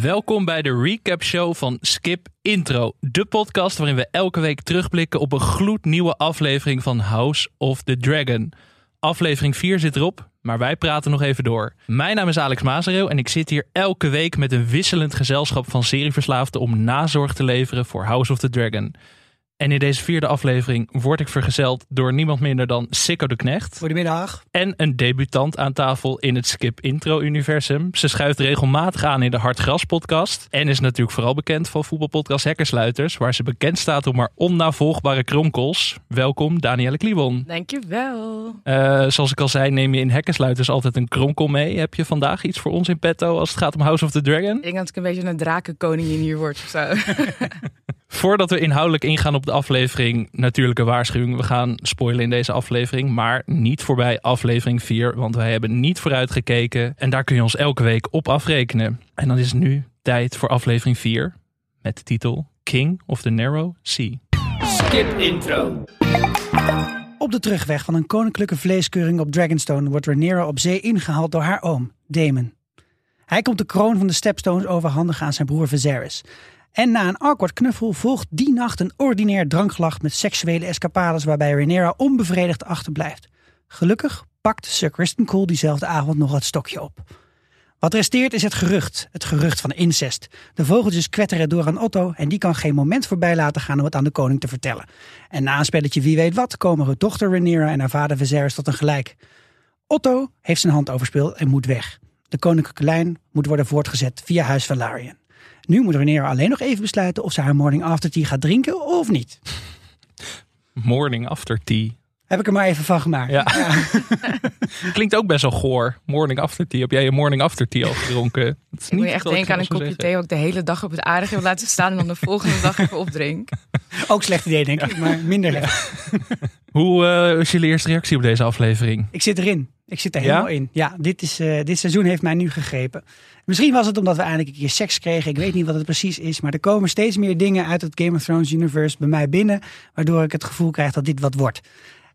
Welkom bij de recap show van Skip Intro, de podcast waarin we elke week terugblikken op een gloednieuwe aflevering van House of the Dragon. Aflevering 4 zit erop, maar wij praten nog even door. Mijn naam is Alex Mazereel en ik zit hier elke week met een wisselend gezelschap van serieverslaafden om nazorg te leveren voor House of the Dragon. En in deze vierde aflevering word ik vergezeld door niemand minder dan Sikko de Knecht. Goedemiddag. En een debutant aan tafel in het Skip Intro Universum. Ze schuift regelmatig aan in de Hartgras podcast. En is natuurlijk vooral bekend van voetbalpodcast Hekkersluiters. Waar ze bekend staat om haar onnavolgbare kronkels. Welkom Danielle Kliebon. Dankjewel. Uh, zoals ik al zei neem je in Hekkersluiters altijd een kronkel mee. Heb je vandaag iets voor ons in petto als het gaat om House of the Dragon? Ik denk dat ik een beetje een drakenkoningin hier word of zo. Voordat we inhoudelijk ingaan op de aflevering, natuurlijke waarschuwing. We gaan spoilen in deze aflevering, maar niet voorbij aflevering 4, want wij hebben niet vooruit gekeken. En daar kun je ons elke week op afrekenen. En dan is het nu tijd voor aflevering 4 met de titel King of the Narrow Sea. Skip intro. Op de terugweg van een koninklijke vleeskeuring op Dragonstone wordt Rhaenyra op zee ingehaald door haar oom, Daemon. Hij komt de kroon van de Stepstones overhandigen aan zijn broer Viserys. En na een awkward knuffel volgt die nacht een ordinair drankgelach met seksuele escapades waarbij Rhaenyra onbevredigd achterblijft. Gelukkig pakt Sir Kristen Cole diezelfde avond nog het stokje op. Wat resteert is het gerucht, het gerucht van incest. De vogeltjes kwetteren door aan Otto en die kan geen moment voorbij laten gaan om het aan de koning te vertellen. En na een spelletje wie weet wat komen hun dochter Rhaenyra en haar vader Viserys tot een gelijk. Otto heeft zijn hand overspeeld en moet weg. De koninklijke lijn moet worden voortgezet via Huis Valarian. Nu moet Rhaenyra alleen nog even besluiten of ze haar morning after tea gaat drinken of niet. Morning after tea. Heb ik er maar even van gemaakt. Ja. Klinkt ook best wel goor. Morning after tea. Heb jij je morning after tea al gedronken? Dat is niet moet je echt denken aan een kopje thee wat ik de hele dag op het aardige wil laten staan en dan de volgende dag even opdrink. Ook slecht idee denk ik, maar minder ja. Hoe uh, is jullie eerste reactie op deze aflevering? Ik zit erin. Ik zit er helemaal in. Ja, dit, is, uh, dit seizoen heeft mij nu gegrepen. Misschien was het omdat we eindelijk een keer seks kregen. Ik weet niet wat het precies is. Maar er komen steeds meer dingen uit het Game of Thrones universe bij mij binnen. Waardoor ik het gevoel krijg dat dit wat wordt.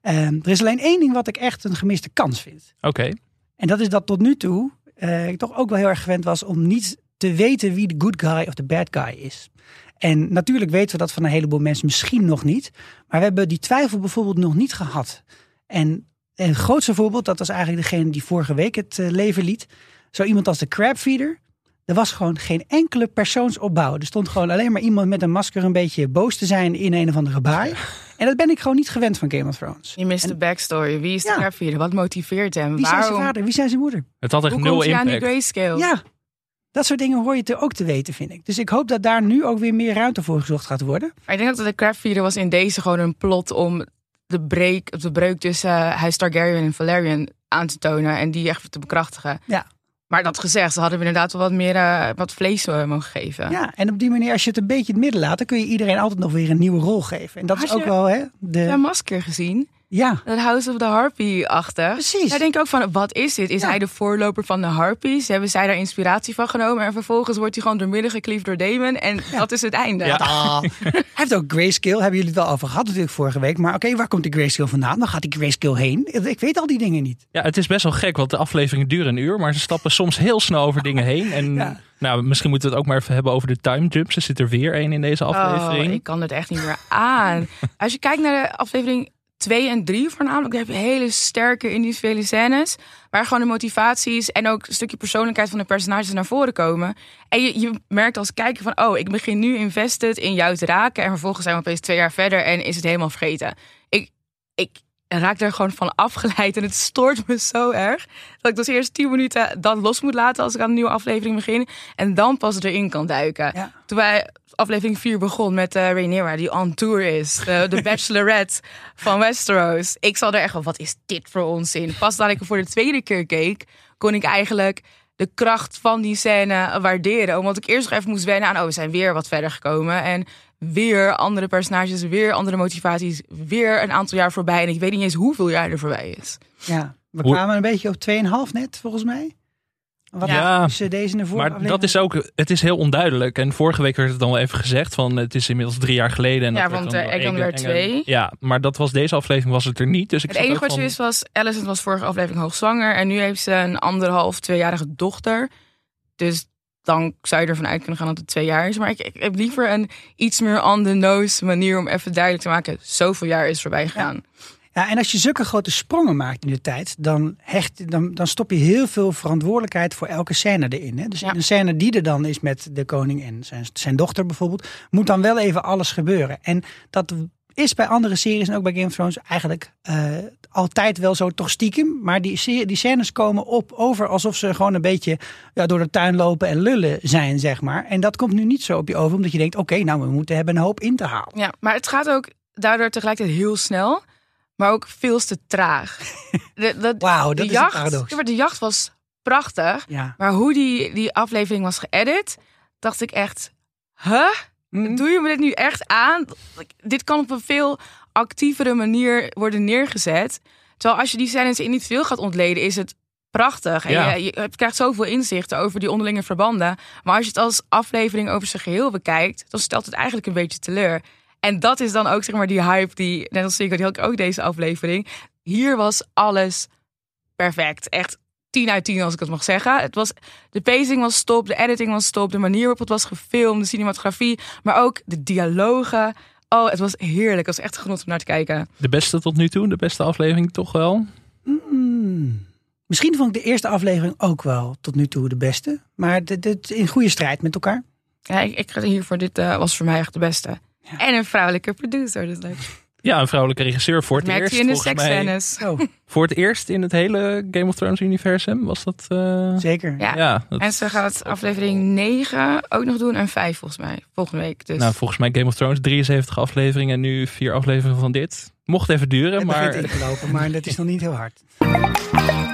Uh, er is alleen één ding wat ik echt een gemiste kans vind. Oké. Okay. En dat is dat tot nu toe uh, ik toch ook wel heel erg gewend was om niet te weten wie de good guy of de bad guy is. En natuurlijk weten we dat van een heleboel mensen misschien nog niet. Maar we hebben die twijfel bijvoorbeeld nog niet gehad. En het grootste voorbeeld, dat was eigenlijk degene die vorige week het uh, leven liet. Zo iemand als de crabfeeder. Er was gewoon geen enkele persoonsopbouw. Er stond gewoon alleen maar iemand met een masker een beetje boos te zijn in een of andere baai. En dat ben ik gewoon niet gewend van Game of Thrones. Je mist en, de backstory. Wie is de ja. crabfeeder? Wat motiveert hem? Wie Waarom? zijn zijn vader? Wie zijn zijn moeder? Het had echt Hoe nul komt hij aan impact. die grayscale? Ja, dat soort dingen hoor je te ook te weten, vind ik. Dus ik hoop dat daar nu ook weer meer ruimte voor gezocht gaat worden. Maar ik denk dat de crabfeeder was in deze gewoon een plot om de break, de breuk tussen uh, Huis Targaryen en Valerian aan te tonen en die echt te bekrachtigen. Ja. Maar dat gezegd, ze hadden we inderdaad wel wat meer uh, wat vlees uh, mogen geven. Ja, en op die manier, als je het een beetje in het midden laat, dan kun je iedereen altijd nog weer een nieuwe rol geven. En dat Had is ook je wel hè, de. Zijn masker gezien? Ja. Dat House of the Harpy achter. Precies. Daar denk ik ook van, wat is dit? Is Ja. hij de voorloper van de Harpies? Hebben zij daar inspiratie van genomen? En vervolgens wordt hij gewoon doormidden gekliefd door Damon. En dat is het einde. Ja. Hij heeft ook grayscale, hebben jullie het wel over gehad natuurlijk vorige week. Maar oké, waar komt die grayscale vandaan? Dan gaat die grayscale heen. Ik weet al die dingen niet. Ja, het is best wel gek, want de afleveringen duren een uur, maar ze stappen soms heel snel over dingen heen. En Ja. nou, misschien moeten we het ook maar even hebben over de time jumps. Er zit er weer één in deze aflevering. Oh, ik kan het echt niet meer aan. Als je kijkt naar de aflevering 2 en 3 voornamelijk, heb je hele sterke individuele scènes. Waar gewoon de motivaties en ook een stukje persoonlijkheid van de personages naar voren komen. En je, je merkt als kijker van, oh, ik begin nu invested in jou te raken. En vervolgens zijn we opeens twee jaar verder en is het helemaal vergeten. Ik, ik raak daar gewoon van afgeleid en het stoort me zo erg. Dat ik dus eerst 10 minuten dan los moet laten als ik aan een nieuwe aflevering begin. En dan pas erin kan duiken. Ja. Toen wij aflevering 4 begon met uh, Rhaenyra, die on tour is. De, de bachelorette van Westeros. Ik zat er echt van, wat is dit voor onzin? Pas dat ik er voor de tweede keer keek, kon ik eigenlijk de kracht van die scène waarderen. Omdat ik eerst nog even moest wennen aan, oh, we zijn weer wat verder gekomen. En weer andere personages, weer andere motivaties. Weer een aantal jaar voorbij. En ik weet niet eens hoeveel jaar er voorbij is. Ja, we kwamen een beetje op 2,5 net, volgens mij. Wat Ja, is deze in de vorige Maar dat is ook, het is heel onduidelijk. En vorige week werd het dan wel even gezegd van het is inmiddels drie jaar geleden. En Ja, want, enge- werd enge- twee. Ja, maar dat was deze aflevering was het er niet. Dus ik Het enige wat je van- wist was, Alicent was vorige aflevering hoogzwanger. En nu heeft ze een anderhalf, tweejarige dochter. Dus dan zou je ervan uit kunnen gaan dat het twee jaar is. Maar ik, ik heb liever een iets meer on the nose manier om even duidelijk te maken. Zoveel jaar is voorbij gegaan. Ja, en als je zulke grote sprongen maakt in de tijd, dan, hecht, dan, dan stop je heel veel verantwoordelijkheid voor elke scène erin. Hè? Dus Ja. een scène die er dan is met de koning en zijn, zijn dochter bijvoorbeeld, moet dan wel even alles gebeuren. En dat is bij andere series en ook bij Game of Thrones eigenlijk eh, altijd wel zo toch stiekem. Maar die, die scènes komen op over alsof ze gewoon een beetje ja, door de tuin lopen en lullen zijn, zeg maar. En dat komt nu niet zo op je over, omdat je denkt, oké, nou we moeten hebben een hoop in te halen. Ja, maar het gaat ook daardoor tegelijkertijd heel snel, maar ook veel te traag. Wauw, dat de is een jacht, paradox. maar de jacht was prachtig, Ja. maar hoe die, die aflevering was geëdit, dacht ik echt, huh? Hm? Doe je me dit nu echt aan? Dit kan op een veel actievere manier worden neergezet. Terwijl als je die scènes in niet veel gaat ontleden, is het prachtig. En Ja. je, je krijgt zoveel inzichten over die onderlinge verbanden. Maar als je het als aflevering over zijn geheel bekijkt, dan stelt het eigenlijk een beetje teleur. En dat is dan ook zeg maar die hype die, net als Sico, die had ik ook deze aflevering. Hier was alles perfect. Echt 10 uit 10 als ik het mag zeggen. Het was, de pacing was top, de editing was top, de manier waarop het was gefilmd, de cinematografie, maar ook de dialogen. Oh, het was heerlijk. Het was echt genot om naar te kijken. De beste tot nu toe, de beste aflevering toch wel. Misschien vond ik de eerste aflevering ook wel tot nu toe de beste. Maar dit, dit in goede strijd met elkaar. Ja, ik, ik ga hier voor dit eh, was voor mij echt de beste. Ja. En een vrouwelijke producer. Dus dat Ja, een vrouwelijke regisseur voor het eerst. je in de volgens mij. seksscènes. Zo, Voor het eerst in het hele Game of Thrones universum was dat. eh, zeker. Ja. ja, dat- En ze gaat aflevering 9 ook nog doen en 5 volgens mij. Volgende week. Dus nou, volgens mij Game of Thrones 73 afleveringen en nu vier afleveringen van dit. Mocht even duren, Het maar begint in te lopen, maar dat is nog niet heel hard.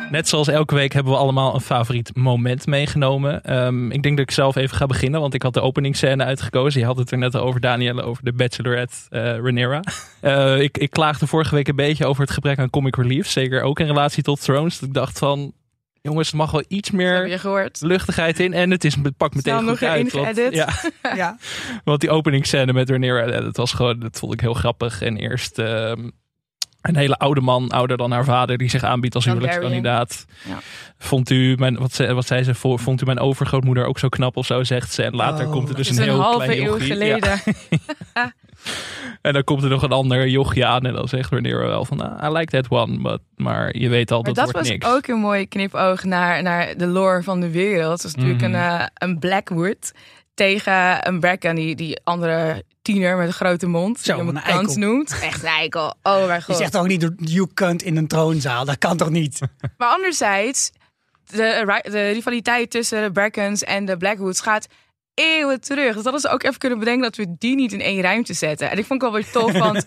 Net zoals elke week hebben we allemaal een favoriet moment meegenomen. Ehm, ik denk dat ik zelf even ga beginnen, want ik had de openingsscène uitgekozen. Je had het er net over, Danielle, over de Bachelorette eh Rhaenyra. Eh, ik, ik klaagde vorige week een beetje over het gebrek aan comic relief. Zeker ook in relatie tot Thrones. Dat ik dacht van, jongens, er mag wel iets meer luchtigheid in. En het is het pakt meteen Snel goed nog uit. Want, geëdit. ja, Ja, want die openingsscène met Rhaenyra, eh, dat was gewoon, dat vond ik heel grappig. En eerst ehm, een hele oude man, ouder dan haar vader, die zich aanbiedt als huwelijkskandidaat. Ja. Vond u, mijn, wat, ze, wat zei ze, vo- vond u mijn overgrootmoeder ook zo knap of zo, zegt ze. En later Oh, komt er dus een een heel halve klein eeuw geleden. Ja. En dan komt er nog een ander jochie aan en dan zegt Rhaenyra wel van, ah, I like that one, but, maar je weet al, Maar dat, dat wordt was niks. ook een mooie knipoog naar, naar de lore van de wereld. Dat is natuurlijk Mhm. een, eh, een Blackwood tegen een Bracken, die, die andere tiener met een grote mond. Zo, die hem eikel. noemt. Echt een eikel. Oh mijn je god. zegt toch niet, you kunt in een troonzaal. Dat kan toch niet? Maar anderzijds, de, de rivaliteit tussen de Brackens en de Blackwoods gaat eeuwen terug. Dus dat hadden ze ook even kunnen bedenken dat we die niet in één ruimte zetten. En ik vond het wel weer tof, want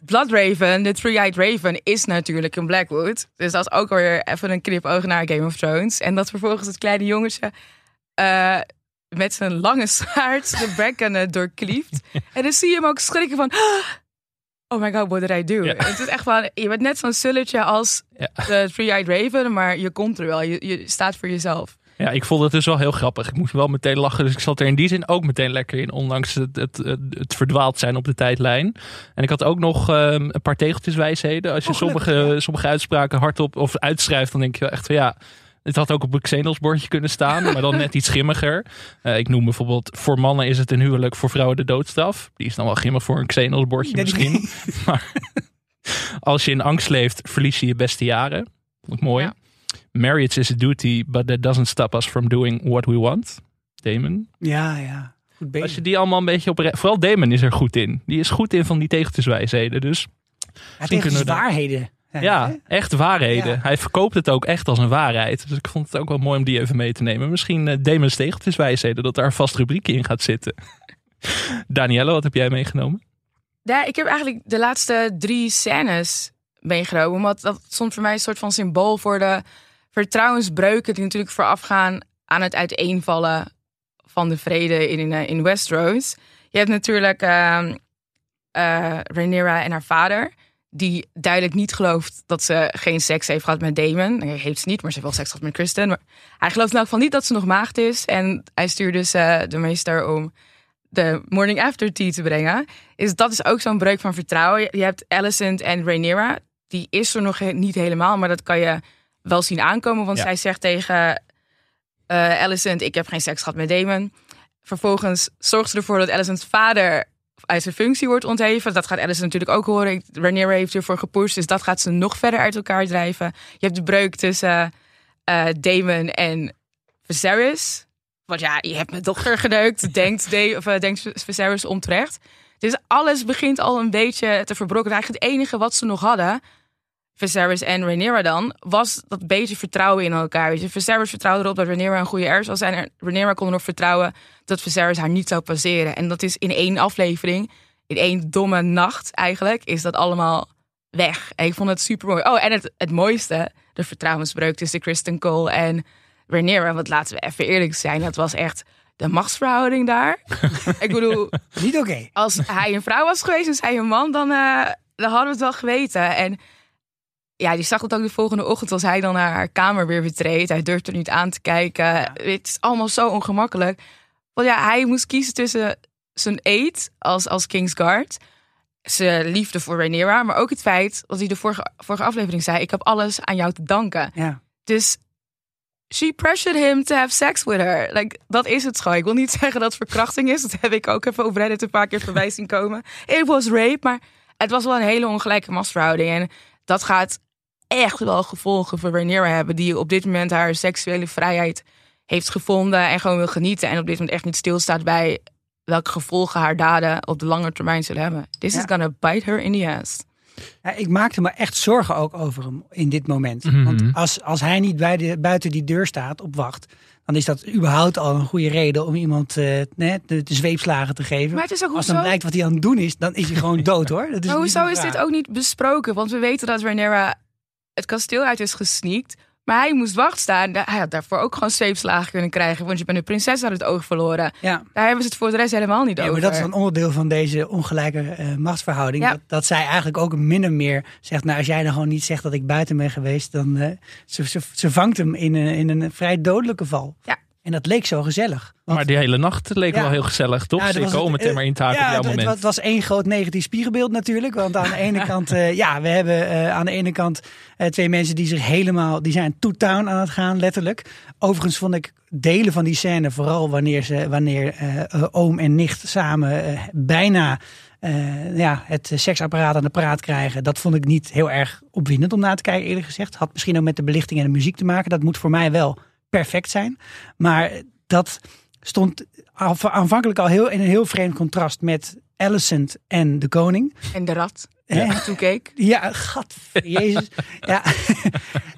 Bloodraven, de Three-Eyed Raven, is natuurlijk een Blackwood. Dus dat is ook weer even een knipoog naar Game of Thrones. En dat vervolgens het kleine jongetje eh, met zijn lange zwaard de eh, doorklieft. En dan zie je hem ook schrikken van... Oh my god, what did I do? Ja. Het is echt van, je bent net zo'n sulletje als Ja. de Three-Eyed Raven, maar je komt er wel. Je, je staat voor jezelf. Ja, ik vond het dus wel heel grappig. Ik moest wel meteen lachen, dus ik zat er in die zin ook meteen lekker in. Ondanks het, het, het, het verdwaald zijn op de tijdlijn. En ik had ook nog ehm, een paar tegeltjeswijsheden. Als je Oh, sommige, sommige uitspraken hardop of uitschrijft, dan denk je wel echt van ja... Het had ook op een Xenos bordje kunnen staan, maar dan net iets grimmiger. Eh, ik noem bijvoorbeeld, voor mannen is het een huwelijk, voor vrouwen de doodstraf. Die is dan wel grimmig voor een Xenos bordje misschien. maar als je in angst leeft, verlies je je beste jaren. Vond ik mooi. Ja. Marriage is a duty, but that doesn't stop us from doing what we want. Damon. Ja, ja. Goed Als je die allemaal een beetje op... Vooral Damon is er goed in. Die is goed in van die tegeltjeswijsheden. Dus Ja, daar- waarheden. Ja, echt waarheden. Ja. Hij verkoopt het ook echt als een waarheid. Dus ik vond het ook wel mooi om die even mee te nemen. Misschien uh, Damon's tegeltjeswijsheden, dat daar een vast rubriekje in gaat zitten. Danielle, wat heb jij meegenomen? Ja, ik heb eigenlijk de laatste drie scènes meegenomen. Want dat stond voor mij een soort van symbool voor de vertrouwensbreuken die natuurlijk voorafgaan aan het uiteenvallen van de vrede in, in, in Westeros. Je hebt natuurlijk ehm eh, Rhaenyra en haar vader, die duidelijk niet gelooft dat ze geen seks heeft gehad met Damon. Nee, heeft ze niet, maar ze heeft wel seks gehad met Kristen. Maar hij gelooft in elk geval niet dat ze nog maagd is. En hij stuurt dus eh, de meester om de morning after tea te brengen. Is dat is ook zo'n breuk van vertrouwen. Je hebt Alicent en Rhaenyra. Die is er nog niet helemaal, maar dat kan je wel zien aankomen. Want Ja. zij zegt tegen eh Alicent, ik heb geen seks gehad met Damon. Vervolgens zorgt ze ervoor dat Alicent's vader uit zijn functie wordt ontheven. Dat gaat Alicent natuurlijk ook horen. Rhaenyra heeft ervoor gepusht, dus dat gaat ze nog verder uit elkaar drijven. Je hebt de breuk tussen eh Damon en Viserys. Want ja, je hebt mijn dochter geneukt, denkt, Da- of, eh, denkt Viserys onterecht. Dus alles begint al een beetje te verbrokkenen. Eigenlijk het enige wat ze nog hadden, Viserys en Rhaenyra dan, was dat beetje vertrouwen in elkaar. Weet je, Viserys vertrouwde erop dat Rhaenyra een goede er zou zijn. En Rhaenyra kon erop vertrouwen dat Viserys haar niet zou passeren. En dat is in één aflevering, in één domme nacht eigenlijk, is dat allemaal weg. En ik vond het super mooi. Oh, en het, het mooiste, de vertrouwensbreuk tussen Kristen Cole en Rhaenyra. Want laten we even eerlijk zijn, dat was echt de machtsverhouding daar. ik bedoel, Niet oké. als hij een vrouw was geweest en zij een man, dan, eh, dan hadden we het wel geweten. En ja, die zag het ook de volgende ochtend als hij dan naar haar kamer weer betreedt. Hij durfde er niet aan te kijken. Het is allemaal zo ongemakkelijk. Want ja, hij moest kiezen tussen zijn eet als, als Kingsguard, zijn liefde voor Rhaenyra, maar ook het feit, wat hij de vorige, vorige aflevering zei, ik heb alles aan jou te danken. Ja. Dus she pressured him to have sex with her. Like, dat is het gewoon. Ik wil niet zeggen dat het verkrachting is. Dat heb ik ook even op Reddit een paar keer voorbij zien komen. It was rape, maar het was wel een hele ongelijke machtsverhouding. En dat gaat echt wel gevolgen voor Rhaenyra hebben. Die op dit moment haar seksuele vrijheid heeft gevonden en gewoon wil genieten. En op dit moment echt niet stilstaat bij welke gevolgen haar daden op de lange termijn zullen hebben. This Ja. is gonna bite her in the ass. Ja, ik maakte me echt zorgen ook over hem in dit moment. Mhm. Want als, als hij niet bij de, buiten die deur staat op wacht, dan is dat überhaupt al een goede reden om iemand eh, nee, de, de zweepslagen te geven. Maar het is ook als dan hoezo- blijkt wat hij aan het doen is, dan is hij gewoon dood hoor. Dat is Maar hoezo is dit ook niet besproken? Want we weten dat Rhaenyra het kasteel uit is gesneakt. Maar hij moest wacht staan. Hij had daarvoor ook gewoon zweepslagen kunnen krijgen. Want je bent een prinses uit het oog verloren. Ja. Daar hebben ze het voor de rest helemaal niet Ja, over. maar dat is een onderdeel van deze ongelijke eh, machtsverhouding. Ja. Dat, dat zij eigenlijk ook min of meer zegt, nou als jij dan gewoon niet zegt dat ik buiten ben geweest, dan eh, ze, ze, ze vangt hem in een, in een vrij dodelijke val. Ja. En dat leek zo gezellig. Want- Maar die hele nacht leek Ja. wel heel gezellig, toch? Ja, dat ik was kom het, meteen eh, maar in te haken ja, op jouw moment. Het was één groot negatief spiegelbeeld natuurlijk. Want aan de ene kant, eh, ja, we hebben eh, aan de ene kant eh, twee mensen die zich helemaal, die zijn to town aan het gaan, letterlijk. Overigens vond ik delen van die scène, vooral wanneer ze, wanneer oom en nicht samen bijna ja, het seksapparaat aan de praat krijgen. Dat vond ik niet heel erg opwindend om naar te kijken, eerlijk gezegd. Had misschien ook met de belichting en de muziek te maken. Dat moet voor mij wel perfect zijn. Maar dat stond aanvankelijk al heel, in een heel vreemd contrast met Alicent en de koning. En de rat. Die toekeek. Ja, gat, jezus. ja.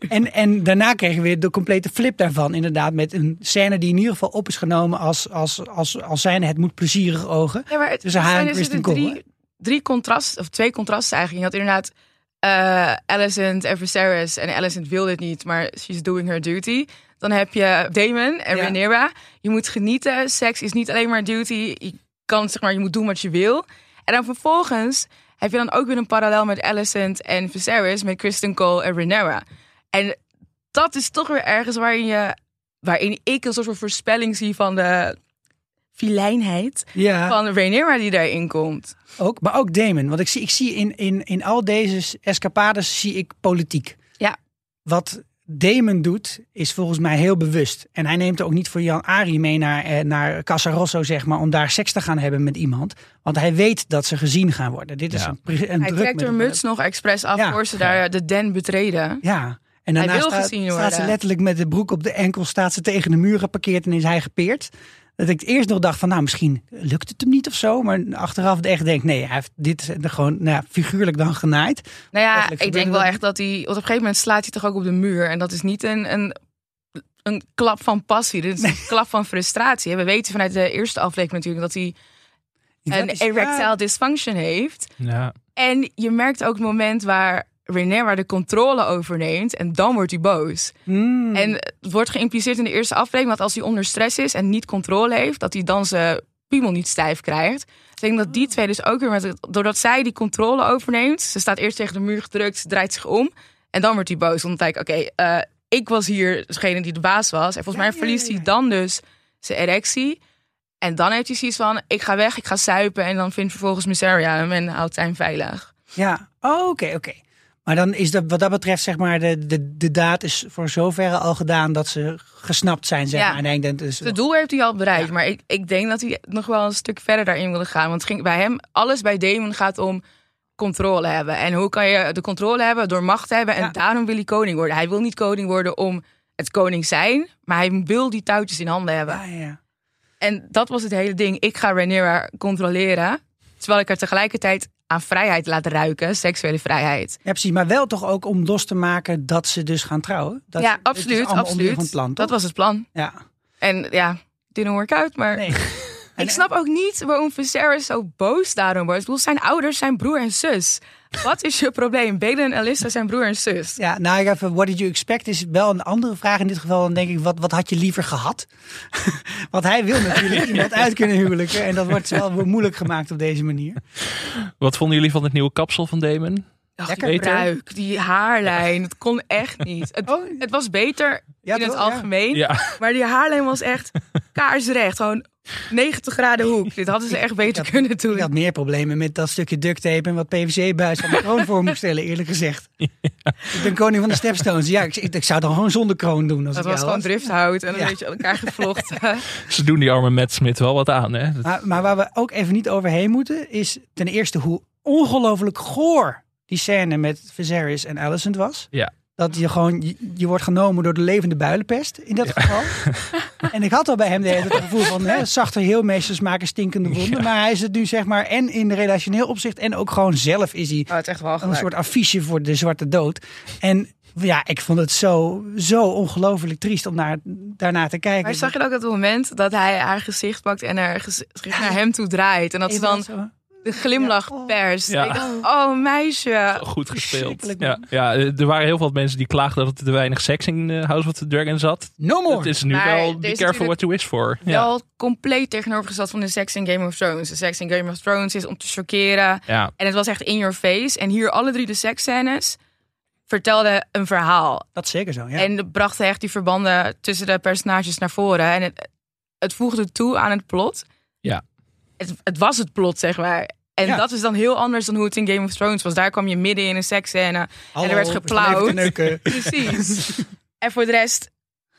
en, en daarna kregen we weer de complete flip daarvan. Inderdaad, met een scène die in ieder geval op is genomen als, als, als, als zijnde het moet plezierig ogen. Ja, maar het, Tussen haar en Kristen drie, drie contrasten, of twee contrasten eigenlijk. Je had inderdaad eh Alicent en Viserys. En Alicent wil dit niet, maar she's doing her duty. Dan heb je Damon en Ja. Rhaenyra. Je moet genieten. Seks is niet alleen maar duty. Je kan, zeg maar, je moet doen wat je wil. En dan vervolgens heb je dan ook weer een parallel met Alicent en Viserys, met Kristen Cole en Rhaenyra. En dat is toch weer ergens waarin je, waarin ik een soort van voorspelling zie van de filijnheid Ja, van Rhaenyra die daarin komt. ook, maar ook Damon. Want ik zie, ik zie in, in, in al deze escapades zie ik politiek. Ja. Wat Damon doet, is volgens mij heel bewust. En hij neemt er ook niet voor Jan Ari mee naar, eh, naar Casa Rosso, zeg maar, om daar seks te gaan hebben met iemand. Want hij weet dat ze gezien gaan worden. Dit is Ja. een, een Hij druk trekt met haar muts nog expres af Ja. voor ze daar de den betreden. Ja. En daarna Hij wil staat, gezien staat ze letterlijk met de broek op de enkel, staat ze tegen de muur geparkeerd en is hij gepeerd. Dat ik eerst nog dacht van, nou, misschien lukt het hem niet of zo. Maar achteraf echt denk, nee, hij heeft dit er gewoon nou, ja, figuurlijk dan genaaid. Nou ja, ik denk wel echt dat hij... Want op een gegeven moment slaat hij toch ook op de muur. En dat is niet een, een, een klap van passie. Dit is een klap van frustratie. We weten vanuit de eerste aflevering natuurlijk dat hij Dat een is- erectile dysfunction heeft. Ja. En je merkt ook het moment waar Rhaenyra de controle overneemt. En dan wordt hij boos. Hmm. En het wordt geïmpliceerd in de eerste aflevering dat als hij onder stress is en niet controle heeft, dat hij dan zijn piemel niet stijf krijgt. Dus ik denk dat die twee dus ook weer, met, doordat zij die controle overneemt, ze staat eerst tegen de muur gedrukt, ze draait zich om en dan wordt hij boos. Denk ik, oké, eh, ik was hier degene die de baas was. En volgens Ja, mij verliest ja, ja. hij dan dus zijn erectie. En dan heeft hij zoiets van, ik ga weg, ik ga suipen. En dan vindt vervolgens Mysaria hem en houdt zijn veilig. Ja, oh, oké, oké. Maar dan is dat wat dat betreft, zeg maar, de, de, de daad is voor zoverre al gedaan dat ze gesnapt zijn, zeg Ja. maar. En ik denk, dus, Het doel heeft hij al bereikt, Ja. maar ik, ik denk dat hij nog wel een stuk verder daarin wilde gaan. Want het ging bij hem, alles bij Damon gaat om controle hebben. En hoe kan je de controle hebben? Door macht te hebben. En Ja. daarom wil hij koning worden. Hij wil niet koning worden om het koning zijn, maar hij wil die touwtjes in handen hebben. ja, ja. En dat was het hele ding. Ik ga Rhaenyra controleren, terwijl ik er tegelijkertijd aan vrijheid laat ruiken, seksuele vrijheid. Ja, precies. Maar wel toch ook om los te maken dat ze dus gaan trouwen. Dat, ja, absoluut, absoluut. Van het plan, dat was het plan. Ja. En ja, didn't work out, maar... Nee. Ik snap ook niet waarom Viserys zo boos daarom was. Ik bedoel, zijn ouders zijn broer en zus. Wat is je probleem? Belen en Alyssa zijn broer en zus. Ja, nou, ik even, what did you expect is wel een andere vraag in dit geval. Dan denk ik, wat, wat had je liever gehad? Want hij wil natuurlijk iemand uit kunnen huwelijken. En dat wordt wel moeilijk gemaakt op deze manier. Wat vonden jullie van het nieuwe kapsel van Damon? Ach, Lekker. die Beter? bruik, die haarlijn, het kon echt niet. Het, Oh. het was beter Ja, in het toch? Algemeen, Ja, maar die haarlijn was echt kaarsrecht. Gewoon 90 graden hoek. Dit hadden ze echt beter had- kunnen doen. Ik had meer problemen met dat stukje duct tape en wat PVC-buis van de kroon voor moest stellen, eerlijk gezegd. Ik ben koning van de stepstones. Ja, ik, ik, ik zou dan gewoon zonder kroon doen. Als dat ik was gewoon drifthout en een Ja. beetje aan elkaar gevlochten. ze doen die arme Matt Smith wel wat aan, hè? Maar, maar waar we ook even niet overheen moeten, is ten eerste hoe ongelooflijk goor die scène met Viserys en Alicent was. Ja. Dat je gewoon, je, je wordt genomen door de levende builenpest in dat geval. en ik had al bij hem de hele het gevoel van, hè, zachte heelmeesters maken stinkende wonden. Maar hij is het nu zeg maar en in relationeel opzicht en ook gewoon zelf is hij Oh, het is echt wel een soort affiche voor de zwarte dood. En ja, ik vond het zo, zo ongelooflijk triest om naar, daarna te kijken. Maar zag je ook dat moment dat hij haar gezicht pakt en haar gezicht naar hem toe draait? En dat ze dan. De glimlach Ja, oh. perst. Ja. Ik dacht, oh meisje. Goed gespeeld. Ja, ja, er waren heel veel mensen die klaagden dat er te weinig seks in eh, House of the Dragon zat. No more. Het is nu Maar wel er be careful what you wish for. Ja. Wel compleet tegenovergesteld van de seks in Game of Thrones. De seks in Game of Thrones is om te chockeren. Ja, En het was echt in your face. En hier alle drie de seksscènes vertelden een verhaal. Dat is zeker zo, ja. En brachten echt die verbanden tussen de personages naar voren. En het, het voegde toe aan het plot. Het, het was het plot, zeg maar. En Ja. dat is dan heel anders dan hoe het in Game of Thrones was. Daar kwam je midden in een seksscène. Hallo, er werd we geplauwd. Precies. en voor de rest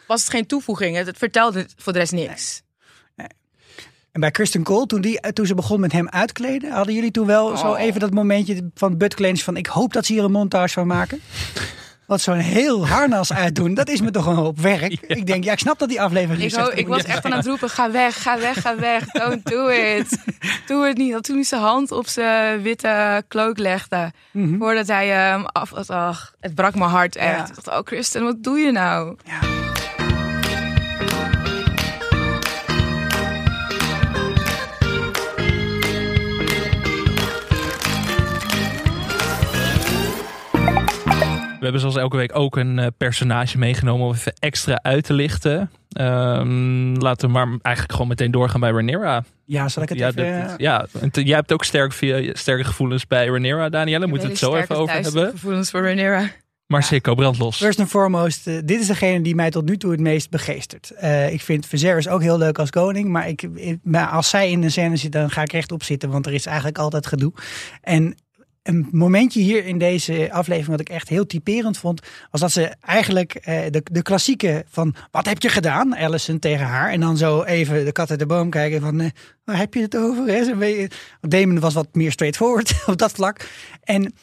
was het geen toevoeging. Het, vertelde voor de rest niks. En bij Kristen Cole, toen, die, toen ze begon met hem uitkleden, hadden jullie toen wel zo Oh. even dat momentje van buttclench van ik hoop dat ze hier een montage van maken? Want zo'n heel harnas uitdoen, dat is me toch een hoop werk. Ik denk, ja, ik snap dat die aflevering is. ik was echt aan het roepen, ga weg, ga weg, ga weg. Don't do it. Doe het niet. Dat toen hij zijn hand op zijn witte cloak legde. Mhm. Voordat hij hem af... Ach, het brak mijn hart echt. Ja. Ik dacht, oh Kristen, wat doe je nou? we hebben zoals elke week ook een eh, personage meegenomen om even extra uit te lichten. Ehm, laten we maar eigenlijk gewoon meteen doorgaan bij Rhaenyra. Ja, zal ik het Ja, even... dat- ja, en te- jij hebt ook sterk, via, sterke gevoelens bij Rhaenyra, Danielle. Moeten we het zo even over hebben. gevoelens voor Rhaenyra. Maar Sikko, brand los. First and foremost, eh, dit is degene die mij tot nu toe het meest begeestert. Eh, ik vind Viserys ook heel leuk als koning, maar, ik, ik- maar als zij in de scène zit, dan ga ik rechtop zitten, want er is eigenlijk altijd gedoe. En een momentje hier in deze aflevering wat ik echt heel typerend vond, was dat ze eigenlijk eh, de, de klassieke van wat heb je gedaan, Allison tegen haar, en dan zo even de kat uit de boom kijken van eh, waar heb je het over? Hè? Damon was wat meer straightforward op dat vlak. En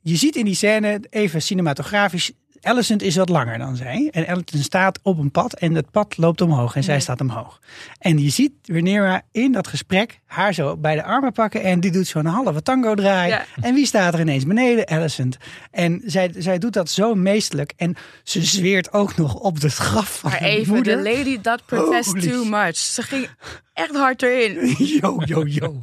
je ziet in die scène, even cinematografisch, Alicent is wat langer dan zij. En Alicent staat op een pad en het pad loopt omhoog en zij staat omhoog. En je ziet Rhaenyra in dat gesprek haar zo bij de armen pakken en die doet zo'n halve tango draai. Ja. En wie staat er ineens beneden? Alicent. En zij, zij doet dat zo meestelijk en ze zweert ook nog op het graf van Maar even, moeder. the lady that protests Holy too much. Ze ging echt hard erin. Yo, yo, yo.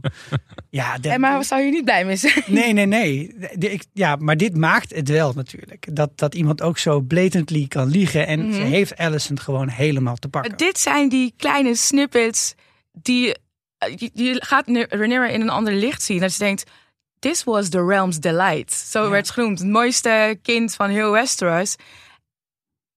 Ja, dat- En maar zou je niet blij mee zijn? Nee, nee, nee. De- ik- ja, maar dit maakt het wel natuurlijk. Dat, dat iemand ook zo blatantly kan liegen. En ze Mhm. heeft Alicent gewoon helemaal te pakken. Dit zijn die kleine snippets die eh, je, je gaat Ne- Rhaenyra in een ander licht zien. Dat je denkt, this was the realm's delight. Zo Ja. werd het genoemd. Het mooiste kind van heel Westeros.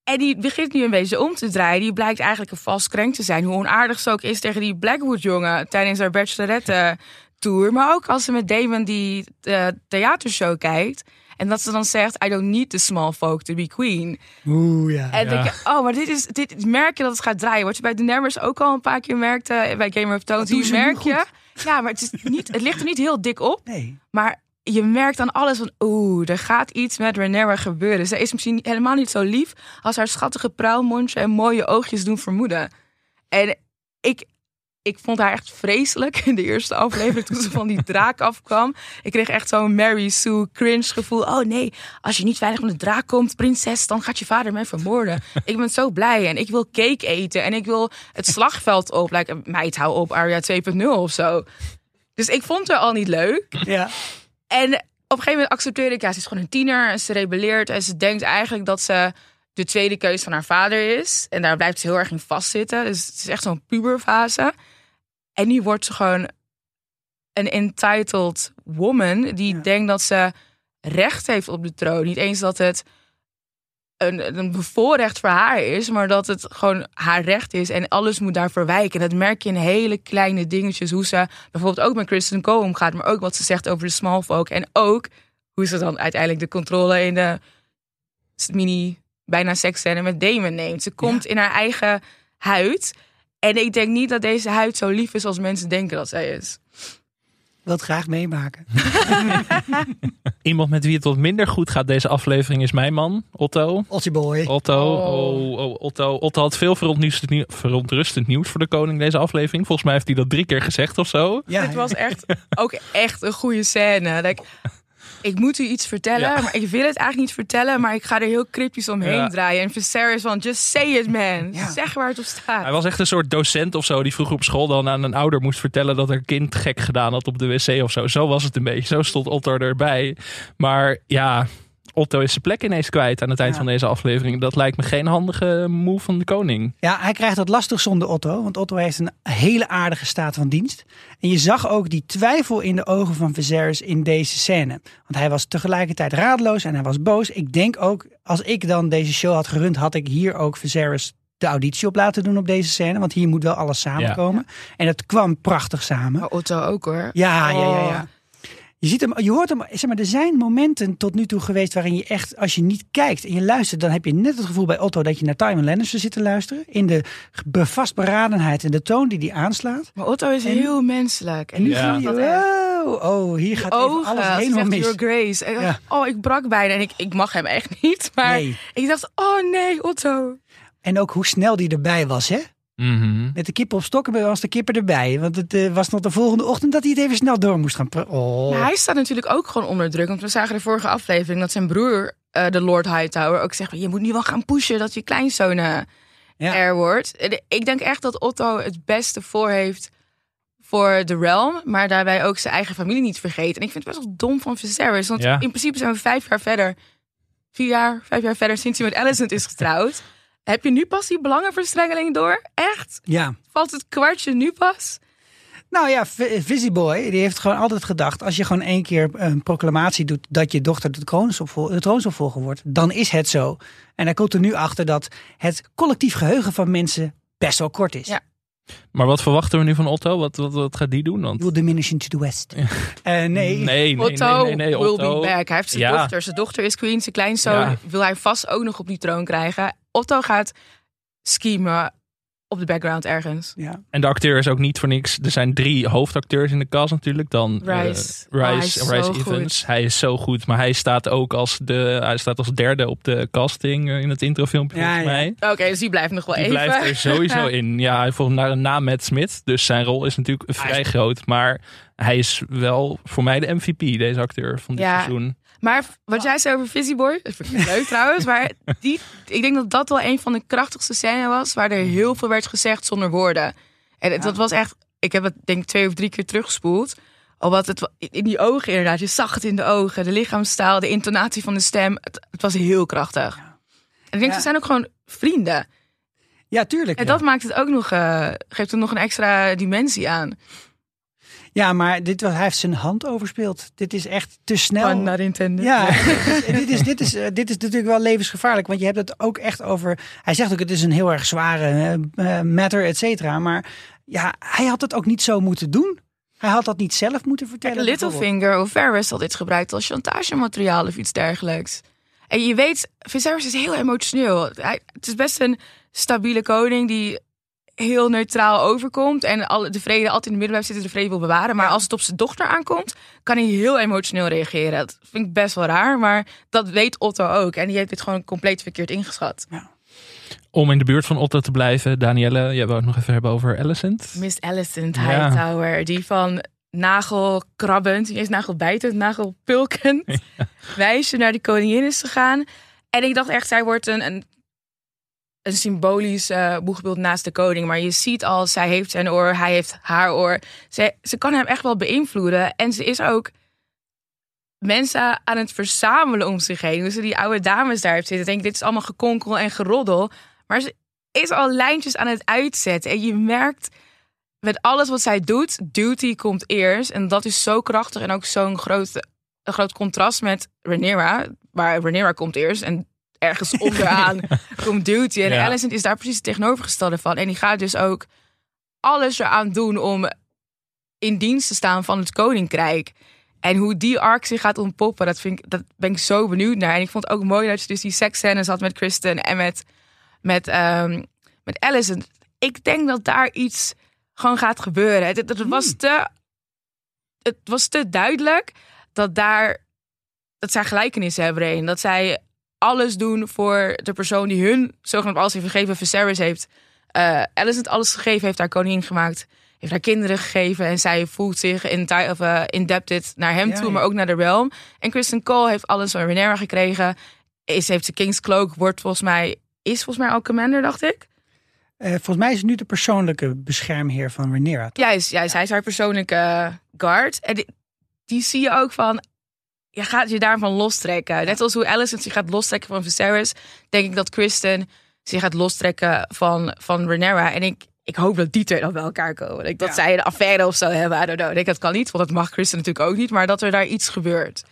En die begint nu een beetje om te draaien. Die blijkt eigenlijk een vast krenk te zijn. Hoe onaardig ze ook is tegen die Blackwood-jongen tijdens haar bachelorette-tour. Maar ook als ze met Damon die eh, theatershow kijkt. En dat ze dan zegt, I don't need the small folk to be queen. Oeh, ja. En Ja. denk je, oh, maar dit is, dit merk je dat het gaat draaien. Wat je bij Daenerys ook al een paar keer merkte, bij Game of Thrones. nu merk je, ja, maar het, is niet, het ligt er niet heel dik op. Nee. Maar je merkt aan alles van, oeh, er gaat iets met Rhaenyra gebeuren. Ze is misschien helemaal niet zo lief als haar schattige pruilmondje en mooie oogjes doen vermoeden. En ik, ik vond haar echt vreselijk in de eerste aflevering toen ze van die draak afkwam. Ik kreeg echt zo'n Mary Sue cringe gevoel. Oh nee, als je niet veilig van de draak komt, prinses, dan gaat je vader mij vermoorden. ik ben zo blij en ik wil cake eten en ik wil het slagveld op. Like, meid, hou op, Aria 2.0 of zo. Dus ik vond haar al niet leuk. Ja. En op een gegeven moment accepteerde ik, ja, ze is gewoon een tiener en ze rebelleert en ze denkt eigenlijk dat ze de tweede keus van haar vader is. En daar blijft ze heel erg in vastzitten. Dus het is echt zo'n puberfase. En nu wordt ze gewoon een entitled woman die Ja. denkt dat ze recht heeft op de troon. Niet eens dat het een, een bevoorrecht voor haar is, maar dat het gewoon haar recht is en alles moet daarvoor wijken. En dat merk je in hele kleine dingetjes, hoe ze bijvoorbeeld ook met Kristen Cole omgaat, maar ook wat ze zegt over de small folk en ook hoe ze dan uiteindelijk de controle in de mini bijna seksscène met Damon neemt. Ze komt in haar eigen huid en ik denk niet dat deze huid zo lief is als mensen denken dat zij is. Wil het graag meemaken. Iemand met wie het wat minder goed gaat deze aflevering is mijn man, Otto. Otje boy. Otto, Oh. oh, oh, Otto. Otto had veel verontrustend nieuws, verontrustend nieuws voor de koning deze aflevering. Volgens mij heeft hij dat drie keer gezegd of zo. Ja, het was echt ook echt een goede scène. Dat ik, moet u iets vertellen, Ja. maar ik wil het eigenlijk niet vertellen, maar ik ga er heel cryptisch omheen Ja. draaien. En Viserys van, just say it man. Ja. Zeg waar het op staat. Hij was echt een soort docent of zo die vroeger op school dan aan een ouder moest vertellen dat er kind gek gedaan had op de wc of zo. Zo was het een beetje. Zo stond Otto erbij. Maar ja, Otto is zijn plek ineens kwijt aan het eind Ja. van deze aflevering. Dat lijkt me geen handige move van de koning. Ja, hij krijgt het lastig zonder Otto. Want Otto heeft een hele aardige staat van dienst. En je zag ook die twijfel in de ogen van Viserys in deze scène. Want hij was tegelijkertijd raadloos en hij was boos. Ik denk ook, als ik dan deze show had gerund, had ik hier ook Viserys de auditie op laten doen op deze scène. Want hier moet wel alles samenkomen. En het kwam prachtig samen. Maar Otto ook hoor. Ja, ja, ja, Oh. ja. Je ziet hem, je hoort hem, zeg maar, er zijn momenten tot nu toe geweest waarin je echt, als je niet kijkt en je luistert, dan heb je net het gevoel bij Otto dat je naar Tywin Lannister zit te luisteren. In de vastberadenheid en de toon die die aanslaat. Maar Otto is En- heel menselijk. En Nu Ja. voel gaat dat wow, oh, hier gaat even alles helemaal mis. Your Grace. En ik dacht, Ja. Oh, ik brak bijna. En ik, ik mag hem echt niet. Maar Nee. ik dacht, oh nee, Otto. En ook hoe snel die erbij was, hè? Mhm. Met de kip op stokken was de kipper erbij. Want het eh, was nog de volgende ochtend dat hij het even snel door moest gaan. Oh. Maar hij staat natuurlijk ook gewoon onder druk. Want we zagen de vorige aflevering dat zijn broer, eh, de Lord Hightower, ook zegt: Je moet nu wel gaan pushen dat je kleinzoon eh, Ja. er wordt. Ik denk echt dat Otto het beste voor heeft voor de realm, maar daarbij ook zijn eigen familie niet vergeten. En ik vind het best wel dom van Viserys, want Ja. in principe zijn we vijf jaar verder, vier jaar, vijf jaar verder sinds hij met Alicent is getrouwd. Heb je nu pas die belangenverstrengeling door? Echt? Ja. Valt het kwartje nu pas? Nou ja, V- Vizzy Boy, die heeft gewoon altijd gedacht... als je gewoon één keer een proclamatie doet... dat je dochter de troonsopvol- de troonsopvolger wordt, dan is het zo. En hij komt er nu achter dat het collectief geheugen van mensen best wel kort is. Ja. Maar wat verwachten we nu van Otto? Wat, wat, wat gaat die doen? You Want... will diminish into the west. Eh, nee. Nee, nee, Otto nee, nee, nee, will Otto. be back. Hij heeft zijn Ja. dochter. Zijn dochter is queen. Zijn kleinzoon Ja. wil hij vast ook nog op die troon krijgen. Otto gaat schemen op de background ergens. Ja. En de acteur is ook niet voor niks. Er zijn drie hoofdacteurs in de cast natuurlijk. Dan eh, Rice. Oh, hij Rice, zo Evans. Hij is zo goed. Maar hij staat ook als, de, hij staat als derde op de casting eh, in het introfilmpje Ja, volgens ja. mij. Oké, dus die blijft nog wel Die even. blijft er sowieso in. Ja, hij volgt naar een naam met Smith. Dus zijn rol is natuurlijk vrij groot. Maar hij is wel voor mij de MVP, deze acteur van dit Ja. seizoen. Maar wat jij zei over Fizzy Boy, dat vind ik leuk trouwens. Maar die, ik denk dat dat wel een van de krachtigste scènes was. Waar er heel veel werd gezegd zonder woorden. En het, dat was echt, ik heb het denk ik twee of drie keer teruggespoeld. Al wat het in die ogen inderdaad, je zag het in de ogen, de lichaamstaal, de intonatie van de stem. Het, het was heel krachtig. En ik denk, Ja. ze zijn ook gewoon vrienden. ja, tuurlijk. En dat maakt het ook nog, eh, geeft er nog een extra dimensie aan. Ja, maar dit, was- hij heeft zijn hand overspeeld. Dit is echt te snel. Van naar Nintendo. Ja, dit, is, dit, is, eh, dit is natuurlijk wel levensgevaarlijk. Want je hebt het ook echt over. Hij zegt ook: het is een heel erg zware eh, eh, matter, et cetera. Maar ja, hij had het ook niet zo moeten doen. Hij had dat niet zelf moeten vertellen. Littlefinger of Varys had dit gebruikt als chantagemateriaal of iets dergelijks. En je weet, Viserys is heel emotioneel. Hij, het is best een stabiele koning die heel neutraal overkomt. En alle, de vrede altijd in het midden blijft zitten, de vrede wil bewaren. Maar als het op zijn dochter aankomt, kan hij heel emotioneel reageren. Dat vind ik best wel raar, maar dat weet Otto ook. En die heeft dit gewoon compleet verkeerd ingeschat. Om in de buurt van Otto te blijven, Danielle, jij wou het nog even hebben over Alicent. Miss Alicent Ja. Hightower, die van nagelkrabbend, niet eens nagelbijtend, nagelpulkend, wijsje naar de koningin is gegaan. En ik dacht echt, zij wordt een, een, een symbolisch eh, boegbeeld naast de koning. Maar je ziet al, zij heeft zijn oor, hij heeft haar oor. Ze, ze kan hem echt wel beïnvloeden. En ze is ook mensen aan het verzamelen om zich heen. Dus die oude dames daar heeft zitten. Denk dit is allemaal gekonkel en geroddel. Maar ze is al lijntjes aan het uitzetten. En je merkt met alles wat zij doet, duty komt eerst. En dat is zo krachtig en ook zo'n groot, een groot contrast met Rhaenyra. Waar Rhaenyra komt eerst en ergens onderaan komt duty. En Ja. Alicent is daar precies het tegenovergestelde van. En die gaat dus ook alles eraan doen om in dienst te staan van het koninkrijk. En hoe die arc zich gaat ontpoppen, dat, vind ik, dat ben ik zo benieuwd naar. En ik vond het ook mooi dat je dus die seksscènes had met Kristen en met, met, ehm met Alicent. Ik denk dat daar iets gewoon gaat gebeuren. Het, het, was te, het was te duidelijk dat daar dat zij gelijkenissen hebben erin. Dat zij alles doen voor de persoon die hun zogenaamd alles heeft gegeven. Viserys heeft eh Alicent alles gegeven, heeft haar koningin gemaakt. Heeft haar kinderen gegeven en zij voelt zich in of, eh, indebted naar hem Ja, toe, ja. maar ook naar de realm. En Kristen Cole heeft alles van Rhaenyra gekregen. Is, heeft de King's Cloak, wordt volgens mij, is volgens mij al commander, dacht ik. Eh, volgens mij is het nu de persoonlijke beschermheer van Rhaenyra. Juist, juist. Hij is haar persoonlijke guard. En die, die zie je ook van... Je gaat je daarvan lostrekken. Net als hoe Alicent zich gaat lostrekken van Viserys... denk ik dat Kristen zich gaat lostrekken van, van Rhaenyra. En ik, ik hoop dat die twee dan bij elkaar komen. Ik, dat Ja. zij een affaire of zo hebben. I don't know. Ik denk, dat kan niet, want dat mag Kristen natuurlijk ook niet. Maar dat er daar iets gebeurt.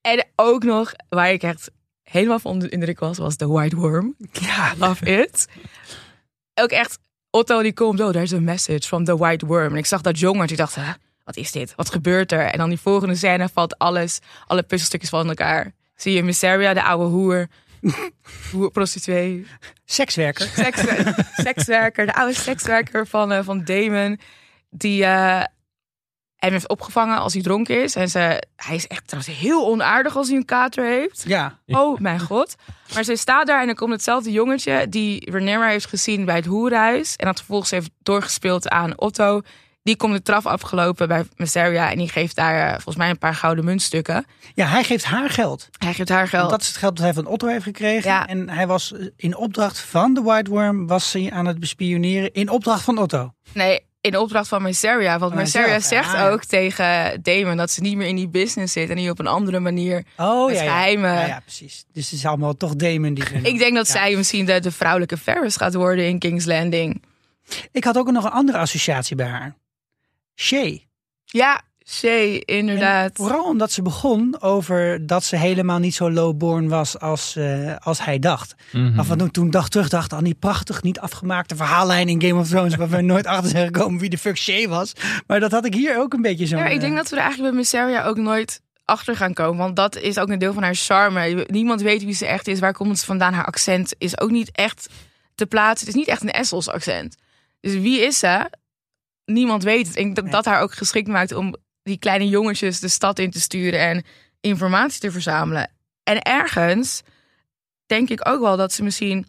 En ook nog, waar ik echt helemaal van onder de indruk was... was de White Worm. Ja, Love it. Ook echt, Otto die komt, oh, there's a message from the white worm. En ik zag dat jongetje, ik dacht, hè, wat is dit? Wat gebeurt er? En dan die volgende scène valt alles, alle puzzelstukjes van elkaar. Zie je Misseria, de oude hoer, hoer prostituee, sekswerker. sekswer- sekswerker, de oude sekswerker van, eh, van Damon, die eh, hem heeft opgevangen als hij dronken is. En ze, hij is echt trouwens heel onaardig als hij een kater heeft. Ja, Oh mijn god. Maar ze staat daar en dan komt hetzelfde jongetje die Rhaenyra heeft gezien bij het hoerhuis. En dat vervolgens heeft doorgespeeld aan Otto. Die komt de traf afgelopen bij Mysteria en die geeft daar eh, volgens mij een paar gouden muntstukken. ja, hij geeft haar geld. Hij geeft haar Want geld. dat is het geld dat hij van Otto heeft gekregen. Ja. En hij was eh, in opdracht van de White Worm was hij aan het bespioneren in opdracht van Otto. Nee, in opdracht van Mysteria. Want Mysteria zegt ja, ja. ook tegen Damon dat ze niet meer in die business zit. En die op een andere manier Oh ja, ja. geheimen. Ja, ja, precies. Dus het is allemaal toch Damon die. Ik denk dat zij misschien de, de vrouwelijke Ferris gaat worden in King's Landing. Ik had ook nog een andere associatie bij haar. Shay. Ja, Shay, En inderdaad. Vooral omdat ze begon over dat ze helemaal niet zo lowborn was als, eh, als hij dacht. Af en toe toen dag terug dacht aan die prachtig niet afgemaakte verhaallijn in Game of Thrones. waar we nooit achter zijn gekomen wie de fuck Shay was. Maar dat had ik hier ook een beetje zo. Ja, ik denk dat we er eigenlijk bij Mysteria ook nooit achter gaan komen. Want dat is ook een deel van haar charme. Niemand weet wie ze echt is. Waar komt ze vandaan? Haar accent is ook niet echt te plaatsen. Het is niet echt een Essels accent. Dus wie is ze? Niemand weet het. Ik denk dat dat haar ook geschikt maakt om die kleine jongetjes de stad in te sturen en informatie te verzamelen. En ergens denk ik ook wel dat ze misschien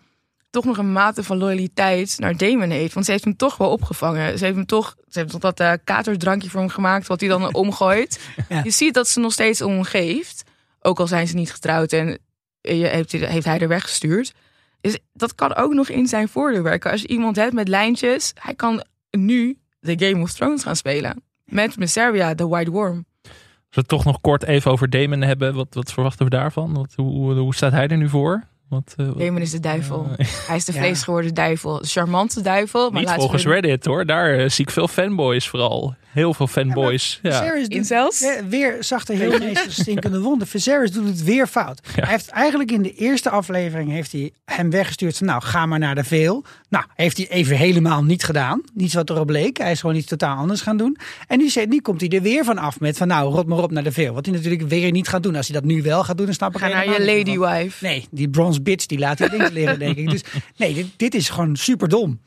toch nog een mate van loyaliteit naar Damon heeft. Want ze heeft hem toch wel opgevangen. Ze heeft hem toch, ze heeft toch dat eh katerdrankje voor hem gemaakt, wat hij dan omgooit. Ja. Je ziet dat ze nog steeds om hem geeft. Ook al zijn ze niet getrouwd en eh, heeft, heeft hij er weggestuurd. Dus dat kan ook nog in zijn voordeel werken. Als je iemand hebt met lijntjes, hij kan nu de Game of Thrones gaan spelen. Met Mysteria, de White Worm. Als we het toch nog kort even over Damon hebben, wat, wat verwachten we daarvan? Wat, hoe, hoe staat hij er nu voor? Wat, Damon is de duivel. Hij is de Ja. vleesgeworden duivel. Charmante duivel. Maar niet volgens we- Reddit hoor, daar eh, zie ik veel fanboys vooral. Heel veel fanboys. Ja, Viserys Incels? Ja, weer zag de heel meester stinkende wonden. Viserys doet het weer fout. Hij heeft eigenlijk in de eerste aflevering heeft hij hem weggestuurd van nou ga maar naar de veel. Nou heeft hij even helemaal niet gedaan. Niets wat erop leek. Hij is gewoon iets totaal anders gaan doen. En nu, zegt- nu komt hij er weer van af met van nou rot maar op naar de veel. Wat hij natuurlijk weer niet gaat doen. Als hij dat nu wel gaat doen dan snap ik Ga naar je wat. ladywife. Nee, die bronze bitch die laat hij links liggen, denk ik. Dus nee, dit, is gewoon super dom.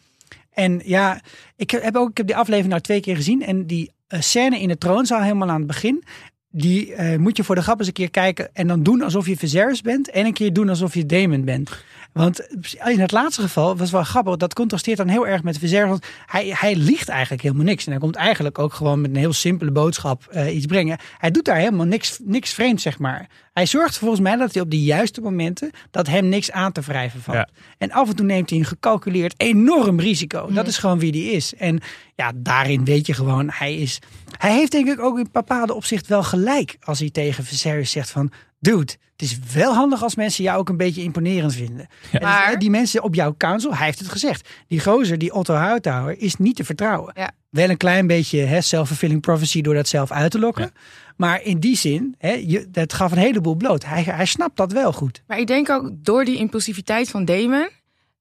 En ja, ik heb ook ik heb die aflevering nou twee keer gezien. En die eh, scène in de troonzaal helemaal aan het begin. Die eh, moet je voor de grap eens een keer kijken. En dan doen alsof je Viserys bent. En een keer doen alsof je Daemon bent. Want in het laatste geval was wel grappig. Dat contrasteert dan heel erg met Viserys. Want hij, hij liegt eigenlijk helemaal niks. En hij komt eigenlijk ook gewoon met een heel simpele boodschap eh, iets brengen. Hij doet daar helemaal niks, niks vreemds, zeg maar. Hij zorgt volgens mij dat hij op de juiste momenten... dat hem niks aan te wrijven valt. Ja. En af en toe neemt hij een gecalculeerd enorm risico. Dat is gewoon wie die is. En ja, daarin weet je gewoon, hij is... Hij heeft denk ik ook in bepaalde opzicht wel gelijk. Als hij tegen Viserys zegt van... Dude, is wel handig als mensen jou ook een beetje imponerend vinden. En Maar- dus, die mensen op jouw council, hij heeft het gezegd. Die gozer, die Otto Hightower, is niet te vertrouwen. Ja. Wel een klein beetje hè, self-fulfilling prophecy door dat zelf uit te lokken. Maar in die zin, hè, je, dat gaf een heleboel bloot. Hij, hij snapt dat wel goed. Maar ik denk ook door die impulsiviteit van Damon,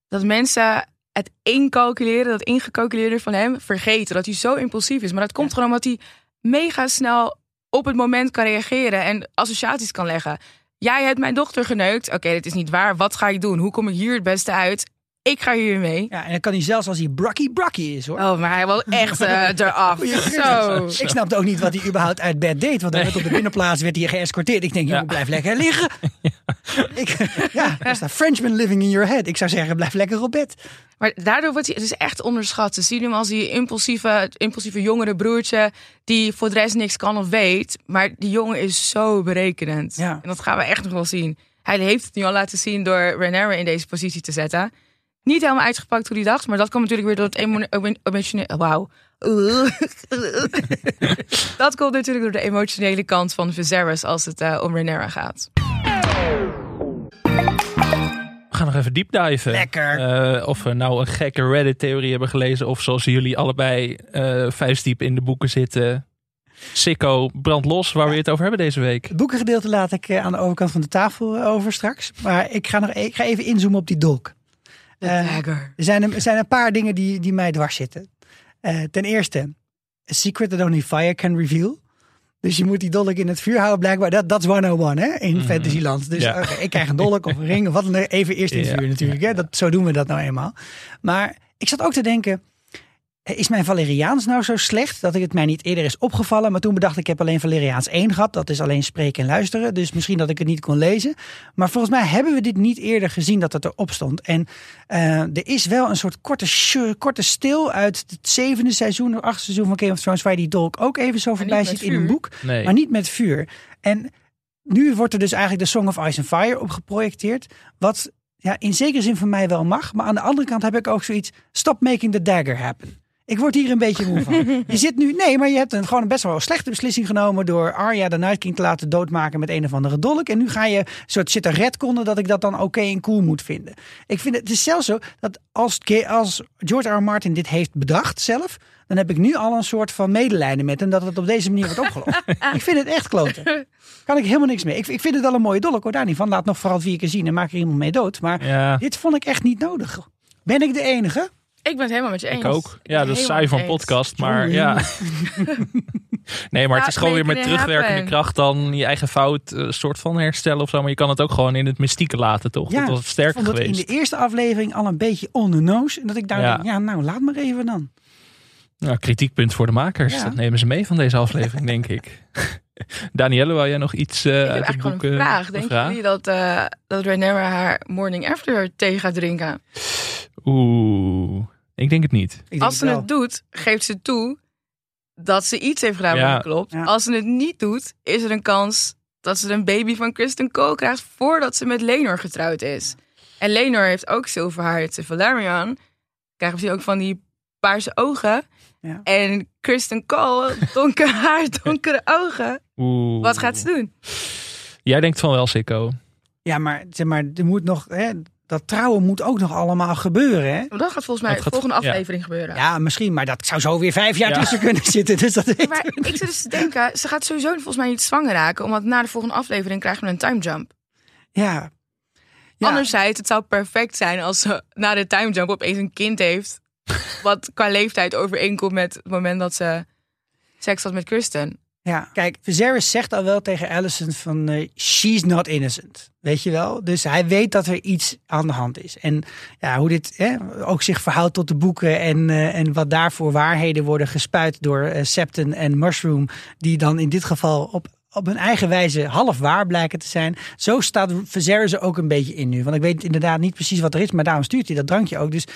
dat mensen het incalculeren, dat ingecalculeerde van hem, vergeten. Dat hij zo impulsief is. Maar dat komt gewoon omdat hij mega snel op het moment kan reageren en associaties kan leggen. Jij hebt mijn dochter geneukt. Oké, dit is niet waar. Wat ga ik doen? Hoe kom ik hier het beste uit? Ik ga hier mee. Ja, en dan kan hij zelfs als hij brakkie brakkie is hoor. Oh, maar hij wil echt eh, eraf. Zo. Ik snapte ook niet wat hij überhaupt uit bed deed. Want op de binnenplaats werd hij geëscorteerd. Ik denk, jongen, blijf lekker liggen. Ik, ja, er staat Frenchman living in your head. Ik zou zeggen, blijf lekker op bed. Maar daardoor wordt hij, het is echt onderschat. Ze zien hem als die impulsieve, impulsieve jongere broertje die voor de rest niks kan of weet. Maar die jongen is zo berekenend. Ja. En dat gaan we echt nog wel zien. Hij heeft het nu al laten zien door Renera in deze positie te zetten. Niet helemaal uitgepakt hoe hij dacht, maar dat komt natuurlijk weer door het emo- emo- emotionele. Wauw. dat komt natuurlijk door de emotionele kant van Viserys als het eh, om Renera gaat. We gaan nog even deep diven. Lekker. Eh, of we nou een gekke Reddit-theorie hebben gelezen. Of zoals jullie allebei eh vuistdiep in de boeken zitten. Sicko, brand los, waar we het over hebben deze week. Het boekengedeelte laat ik aan de overkant van de tafel over straks. Maar ik ga, nog, ik ga even inzoomen op die dolk. Eh. Er zijn, er zijn een paar dingen die, die mij dwars zitten. Eh, ten eerste, a secret that only fire can reveal. Dus je moet die dolk in het vuur houden, blijkbaar. Dat dat is 101 hè, in Fantasyland. Dus Ja. ik krijg een dolk of een ring of wat dan ook. Even eerst in het vuur natuurlijk. Hè. Dat, zo doen we dat nou eenmaal. Maar ik zat ook te denken... eh, Is mijn Valeriaans nou zo slecht dat ik het mij niet eerder is opgevallen? Maar toen bedacht ik, ik heb alleen Valeriaans 1 gehad. Dat is alleen spreken en luisteren. Dus misschien dat ik het niet kon lezen. Maar volgens mij hebben we dit niet eerder gezien dat het erop stond. En eh, er is wel een soort korte, korte stil uit het zevende seizoen of achtste seizoen van Game of Thrones. Waar je die dolk ook even zo voorbij ziet in een boek. Nee. Maar niet met vuur. En nu wordt er dus eigenlijk de Song of Ice and Fire op geprojecteerd. Wat ja, in zekere zin van mij wel mag. Maar aan de andere kant heb ik ook zoiets. Stop making the dagger happen. Ik word hier een beetje moe van. Je zit nu, nee, maar je hebt een, gewoon een best wel slechte beslissing genomen door Arya de Night King te laten doodmaken met een of andere dolk. En nu ga je soort zitten redconnen dat ik dat dan oké en cool moet vinden. Ik vind het, het is zelfs zo dat als, als George R. R. Martin dit heeft bedacht zelf, dan heb ik nu al een soort van medelijden met hem dat het op deze manier wordt opgelost. ik vind het echt kloten. Kan ik helemaal niks mee. Ik, ik vind het wel een mooie dolk, hoor daar niet van. Laat nog vooral vier keer zien en maak er iemand mee dood. Maar Ja, dit vond ik echt niet nodig. Ben ik de enige? Ik ben het helemaal met je eens. ik ook. Ja, dat is saai van podcast. Maar ja. Nee, maar het is Ja, gewoon weer met terugwerkende happen. kracht dan je eigen fout eh, soort van herstellen of zo. Maar je kan het ook gewoon in het mystieke laten, toch? dat was ik sterker vond het geweest. in de eerste aflevering al een beetje on the nose. En dat ik daar Ja. denk, ja nou, laat maar even dan. Nou, kritiekpunt voor de makers. Ja. Dat nemen ze mee van deze aflevering, denk ik. Danielle, wou jij nog iets eh Ik heb uit het eigenlijk boek een eh, vraag. Denken vraag? jullie dat, eh dat Rhaenyra haar morning after thee gaat drinken? Oeh, ik denk het niet. Ik denk Als ze het doet, geeft ze toe dat ze iets heeft gedaan Ja. wat niet klopt. Ja. Als ze het niet doet, is er een kans dat ze een baby van Kristen Cole krijgt voordat ze met Lenor getrouwd is. En Lenor heeft ook zilverhaar, het is Valerian. Krijgt misschien ook van die paarse ogen. Ja. En Kristen Cole, donker haar, donkere ogen. Oeh. Wat gaat ze doen? Jij denkt van wel, Sikko. Ja, maar, zeg maar er moet nog... Hè, dat trouwen moet ook nog allemaal gebeuren. Hè? Dat gaat volgens mij de volgende ja. aflevering gebeuren. Ja, misschien, maar dat zou zo weer vijf jaar Ja. tussen kunnen zitten. Dus dat Maar ik zit dus te denken, ze gaat sowieso volgens mij niet zwanger raken. Omdat na de volgende aflevering krijgen we een time jump. Ja. ja. Anderzijds, het zou perfect zijn als ze na de time jump opeens een kind heeft. Wat qua leeftijd overeenkomt met het moment dat ze seks had met Kristen. Ja, kijk, Viserys zegt al wel tegen Alicent van eh, she's not innocent. Weet je wel? Dus hij weet dat er iets aan de hand is. En ja, hoe dit ook zich verhoudt tot de boeken en, eh, en wat daarvoor waarheden worden gespuit door eh, Septon en Mushroom, die dan in dit geval op, op hun eigen wijze half waar blijken te zijn. Zo staat Viserys er ook een beetje in nu. Want ik weet inderdaad niet precies wat er is, maar daarom stuurt hij dat drankje ook. Dus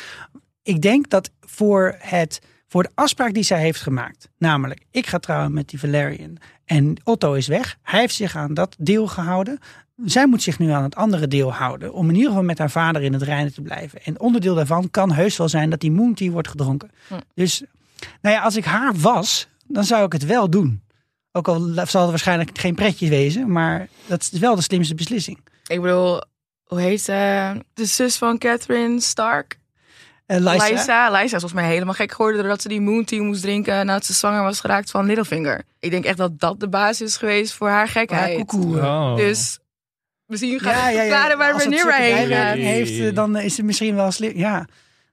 ik denk dat voor, het, voor de afspraak die zij heeft gemaakt, namelijk ik ga trouwen met die Valerian en Otto is weg, hij heeft zich aan dat deel gehouden. Zij moet zich nu aan het andere deel houden, om in ieder geval met haar vader in het reinen te blijven. En onderdeel daarvan kan heus wel zijn dat die moon tea wordt gedronken. Hm. Dus, nou ja, als ik haar was, dan zou ik het wel doen. Ook al zal het waarschijnlijk geen pretje wezen, maar dat is wel de slimste beslissing. Ik bedoel, hoe heet ze? De zus van Catherine Stark? Eh, Lysa, Lysa. Lysa is volgens mij helemaal gek geworden doordat ze die moon tea moest drinken nadat ze zwanger was geraakt van Littlefinger. Ik denk echt dat dat de basis is geweest voor haar gekheid. koekoe. Oh. Dus misschien gaat het verklaren waar Als het Rhaenyra zulke heen gaat. heeft, eh, dan is het misschien wel slim. Ja,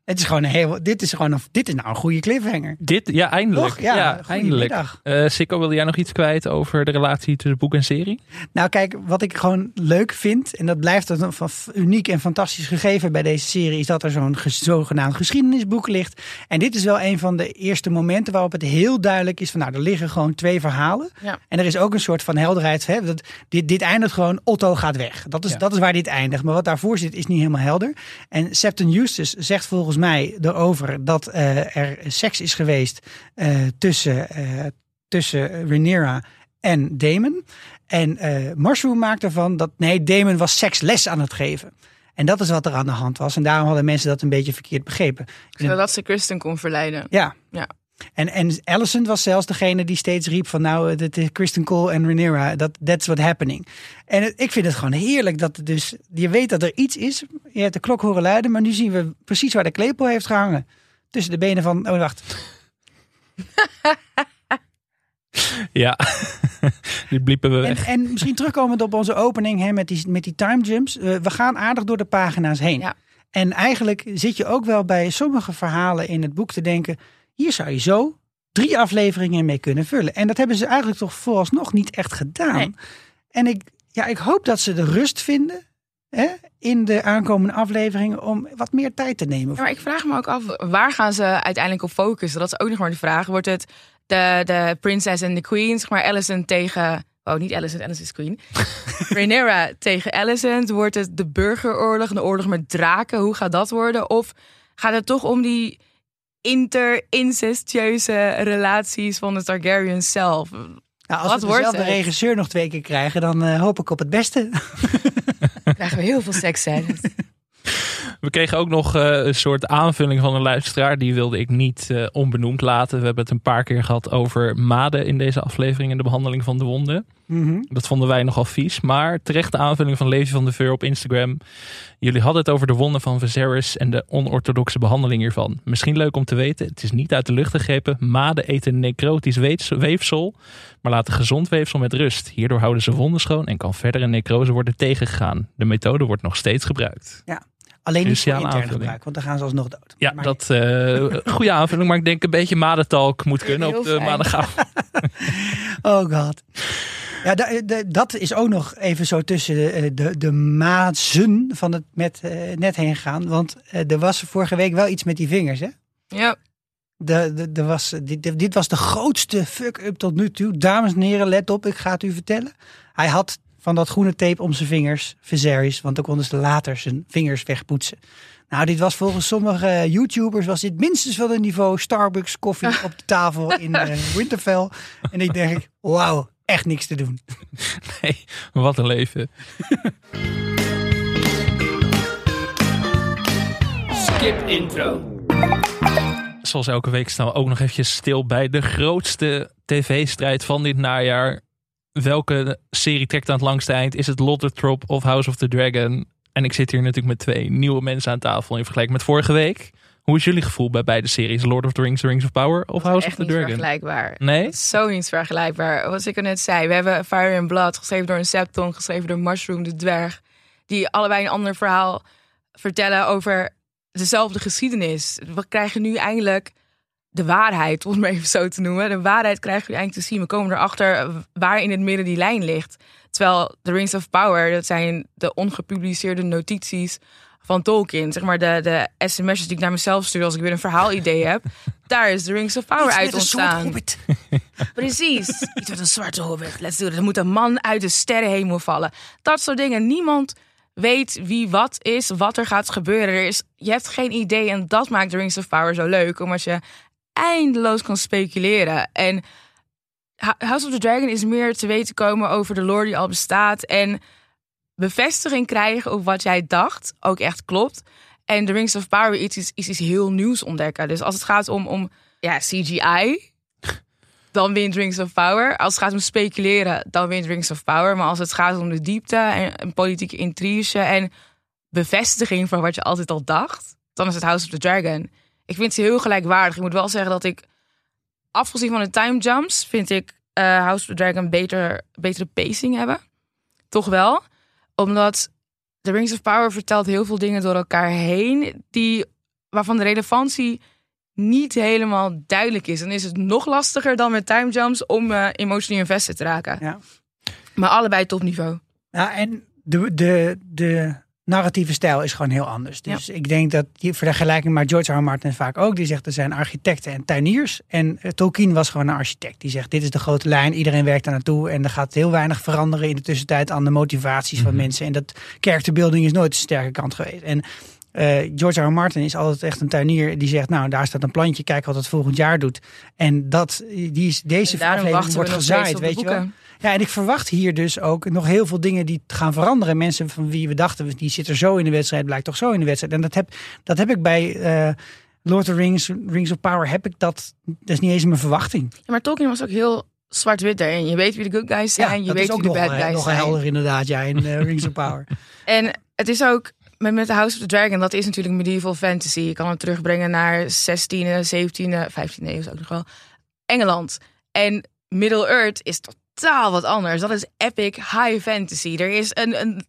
het is gewoon een heel. Dit is gewoon een, dit is nou een goede cliffhanger. Dit, ja, eindelijk. Toch? Ja, Ja, eindelijk. Eh Sikko, wilde jij nog iets kwijt over de relatie tussen boek en serie? Nou, kijk, wat ik gewoon leuk vind, en dat blijft een van uniek en fantastisch gegeven bij deze serie, is dat er zo'n ges- zogenaamd geschiedenisboek ligt. En dit is wel een van de eerste momenten waarop het heel duidelijk is van, nou, er liggen gewoon twee verhalen. Ja. En er is ook een soort van helderheid. Hè, dat, dit, dit eindigt gewoon, Otto gaat weg. Dat is, Ja. dat is waar dit eindigt. Maar wat daarvoor zit, is niet helemaal helder. En Septon Eustace zegt volgens mij erover dat eh, er seks is geweest eh, tussen, eh tussen Rhaenyra en Damon. En eh Mushroom maakt ervan dat nee, Damon was seksles aan het geven. En dat is wat er aan de hand was. En daarom hadden mensen dat een beetje verkeerd begrepen. Zodat ze Kristen kon verleiden. Ja. Ja. En, en Allison was zelfs degene die steeds riep van nou, het is Kristen Cole en Rhaenyra, dat that's what happening. En het- ik vind het gewoon heerlijk dat het dus, je weet dat er iets is. Je hebt de klok horen luiden, maar nu zien we precies waar de klepel heeft gehangen. Tussen de benen van, oh wacht, Ja, die bliepen we En, weg. en misschien terugkomend op onze opening hè, met, die, met die time jumps. eh, we gaan aardig door de pagina's heen. Ja. En eigenlijk zit je ook wel bij sommige verhalen in het boek te denken... hier zou je zo drie afleveringen mee kunnen vullen. En dat hebben ze eigenlijk toch vooralsnog niet echt gedaan. Nee. En ik, ja, ik hoop dat ze de rust vinden hè, in de aankomende afleveringen... om wat meer tijd te nemen. Ja, maar ik vraag me ook af, waar gaan ze uiteindelijk op focussen? Dat is ook nog maar de vraag. Wordt het de, de princess en de queen, zeg maar Alicent tegen... Oh, niet Alicent, Alicent is queen. Rhaenyra tegen Alicent. Wordt het de burgeroorlog, de oorlog met draken? Hoe gaat dat worden? Of gaat het toch om die inter-incestueuze relaties van de Targaryens zelf? Nou, als wat we dezelfde het? regisseur nog twee keer krijgen... dan eh, hoop ik op het beste. Dan krijgen we heel veel seksscènes. We kregen ook nog eh, een soort aanvulling van een luisteraar. Die wilde ik niet eh, onbenoemd laten. We hebben het een paar keer gehad over maden in deze aflevering. En de behandeling van de wonden. Mhm. Dat vonden wij nogal vies. Maar terechte aanvulling van Levi van de Veur op Instagram. Jullie hadden het over de wonden van Viserys en de onorthodoxe behandeling hiervan. Misschien leuk om te weten. Het is niet uit de lucht gegrepen. Maden eten necrotisch weefs- weefsel. Maar laten gezond weefsel met rust. Hierdoor houden ze wonden schoon en kan verdere necrose worden tegengegaan. De methode wordt nog steeds gebruikt. Alleen niet voor intern aanvulling. gebruik, want dan gaan ze alsnog dood. Ja, Maar- dat eh goede aanvulling. Maar ik denk een beetje madentalk moet kunnen Heel op de fijn. maandagavond. Oh god. Ja, da- da- dat is ook nog even zo tussen de, de, de mazen van het met, eh, net heen gegaan. Want eh, er was vorige week wel iets met die vingers, hè? ja, De, de, er was, dit, dit- dit was de grootste fuck-up tot nu toe. Dames en heren, let op, ik ga het u vertellen. Hij had van dat groene tape om zijn vingers, Viserys, want dan konden ze later zijn vingers wegpoetsen. Nou, dit was volgens sommige YouTubers was dit minstens wel een niveau Starbucks koffie op de tafel in eh, Winterfell. En ik denk, wauw, echt niks te doen. Nee, wat een leven. Skip intro. Zoals elke week staan we ook nog eventjes stil bij de grootste tv-strijd van dit najaar. Welke serie trekt aan het langste eind? Is het Lottertrop of House of the Dragon? En ik zit hier natuurlijk met twee nieuwe mensen aan tafel in vergelijking met vorige week. Hoe is jullie gevoel bij beide series? Lord of the Rings, Rings of Power of House of Echt the niet Dragon? vergelijkbaar. Nee? Zo niet vergelijkbaar. Wat ik er net zei. We hebben Fire and Blood, geschreven door een Septon, geschreven door Mushroom, de dwerg. Die allebei een ander verhaal vertellen over dezelfde geschiedenis. We krijgen nu eindelijk de waarheid, om het maar even zo te noemen. De waarheid krijgen nu eindelijk te zien. We komen erachter waar in het midden die lijn ligt. Terwijl The Rings of Power, dat zijn de ongepubliceerde notities van Tolkien. Zeg maar de, de sms'jes die ik naar mezelf stuur als ik weer een verhaalidee heb. Daar is The Rings of Power uit ontstaan. Precies. Iets met een zwarte hobbit. Let's do it. Er moet een man uit de sterrenhemel vallen. Dat soort dingen. Niemand weet wie wat is, wat er gaat gebeuren. Er is, je hebt geen idee en dat maakt The Rings of Power zo leuk. Omdat je eindeloos kan speculeren. En House of the Dragon is meer te weten komen over de lore die al bestaat. En bevestiging krijgen op wat jij dacht ook echt klopt. En The Rings of Power iets, is, is iets heel nieuws ontdekken. Dus als het gaat om, om ja, CGI, dan wint Rings of Power. Als het gaat om speculeren, dan wint Rings of Power. Maar als het gaat om de diepte en, en politieke intrige en bevestiging van wat je altijd al dacht, dan is het House of the Dragon. Ik vind ze heel gelijkwaardig. Ik moet wel zeggen dat ik, afgezien van de time jumps, vind ik eh, House of the Dragon beter, betere pacing hebben. Toch wel. Omdat The Rings of Power vertelt heel veel dingen door elkaar heen, die, waarvan de relevantie niet helemaal duidelijk is. Dan is het nog lastiger dan met time jumps om eh emotionally invested te raken. Ja. Maar allebei topniveau. Ja, en de, de, de narratieve stijl is gewoon heel anders. Dus ik denk dat die vergelijking maar George R. R. Martin vaak ook. Die zegt er zijn architecten en tuiniers. En eh, Tolkien was gewoon een architect. Die zegt dit is de grote lijn. Iedereen werkt daar naartoe. En er gaat heel weinig veranderen in de tussentijd aan de motivaties van mensen. En dat characterbuilding is nooit de sterke kant geweest. En eh, George R. R. Martin is altijd echt een tuinier die zegt, nou daar staat een plantje, kijk wat het volgend jaar doet. En dat, die is, deze aflevering wordt nog gezaaid, weet je wel. Ja, en ik verwacht hier dus ook nog heel veel dingen die gaan veranderen. Mensen van wie we dachten, die zitten zo in de wedstrijd, blijkt toch zo in de wedstrijd. En dat heb, dat heb ik bij eh, Lord of the Rings, Rings of Power, heb ik dat, dat is niet eens mijn verwachting. Ja, maar Tolkien was ook heel zwart-wit daarin. Je weet wie de good guys zijn, je dat weet is ook wie de nog, bad guys nog zijn. helder inderdaad, ja, in eh, Rings of Power. En het is ook met, met House of the Dragon, dat is natuurlijk medieval fantasy. Je kan het terugbrengen naar 16e, 17e, 15e eeuw is ook nog wel. Engeland. En Middle Earth is totaal wat anders. Dat is epic high fantasy. Er is een, een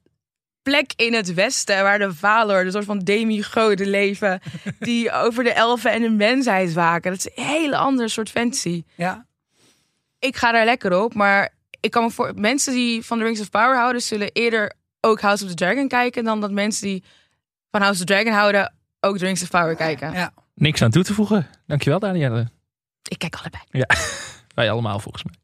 plek in het westen waar de Valor, de soort van demigoden leven, die over de elfen en de mensheid waken. Dat is een hele andere soort fantasy. Ja, Ik ga daar lekker op, maar ik kan me voor mensen die van The Rings of Power houden, zullen eerder ook House of the Dragon kijken dan dat mensen die van House of the Dragon houden ook The Rings of Power kijken. ja. Niks aan toe te voegen. Dankjewel, Danielle. Ik kijk allebei. Wij allemaal volgens mij.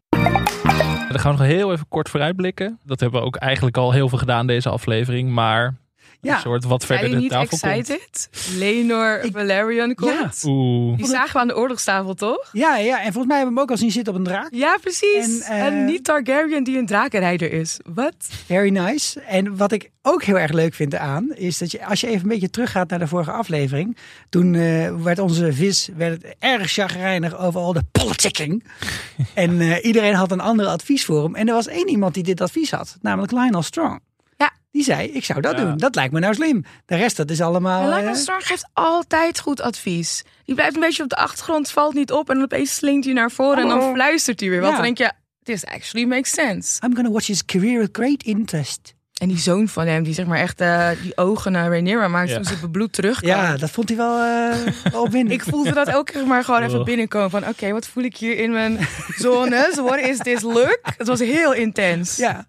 Dan gaan we nog heel even kort vooruitblikken. Dat hebben we ook eigenlijk al heel veel gedaan deze aflevering. Maar Ja. een soort wat verder de niet tafel komt. excited? Lenor Ik- Valerian komt. Oeh. Die zagen we aan de oorlogstafel, toch? Ja, ja, en volgens mij hebben we hem ook al zien zitten op een draak. Ja, precies. En, En, eh, niet Targaryen die een drakenrijder is. Wat? Very nice. En wat ik ook heel erg leuk vind aan, is dat je als je even een beetje teruggaat naar de vorige aflevering, toen eh, werd onze vis werd het erg chagrijnig over al de politicking. en eh, iedereen had een ander advies voor hem. En er was één iemand die dit advies had, namelijk Lionel Strong. Ja. Die zei, ik zou dat Ja. doen. Dat lijkt me nou slim. De rest, dat is allemaal... Lionel eh, Strong geeft altijd goed advies. Die blijft een beetje op de achtergrond, valt niet op en dan opeens slinkt hij naar voren en dan fluistert hij weer. wat. Ja. dan denk je, this actually makes sense. I'm gonna watch his career with great interest. En die zoon van hem, die zeg maar echt eh, die ogen naar Rhaenyra maakt Ja. toen ze bebloed terugkwam. Ja, dat vond hij wel, eh wel opwindend. Ik voelde dat elke keer maar gewoon even Oh. binnenkomen van oké, wat voel ik hier in mijn zones? What is this look? Het was heel intens. Ja.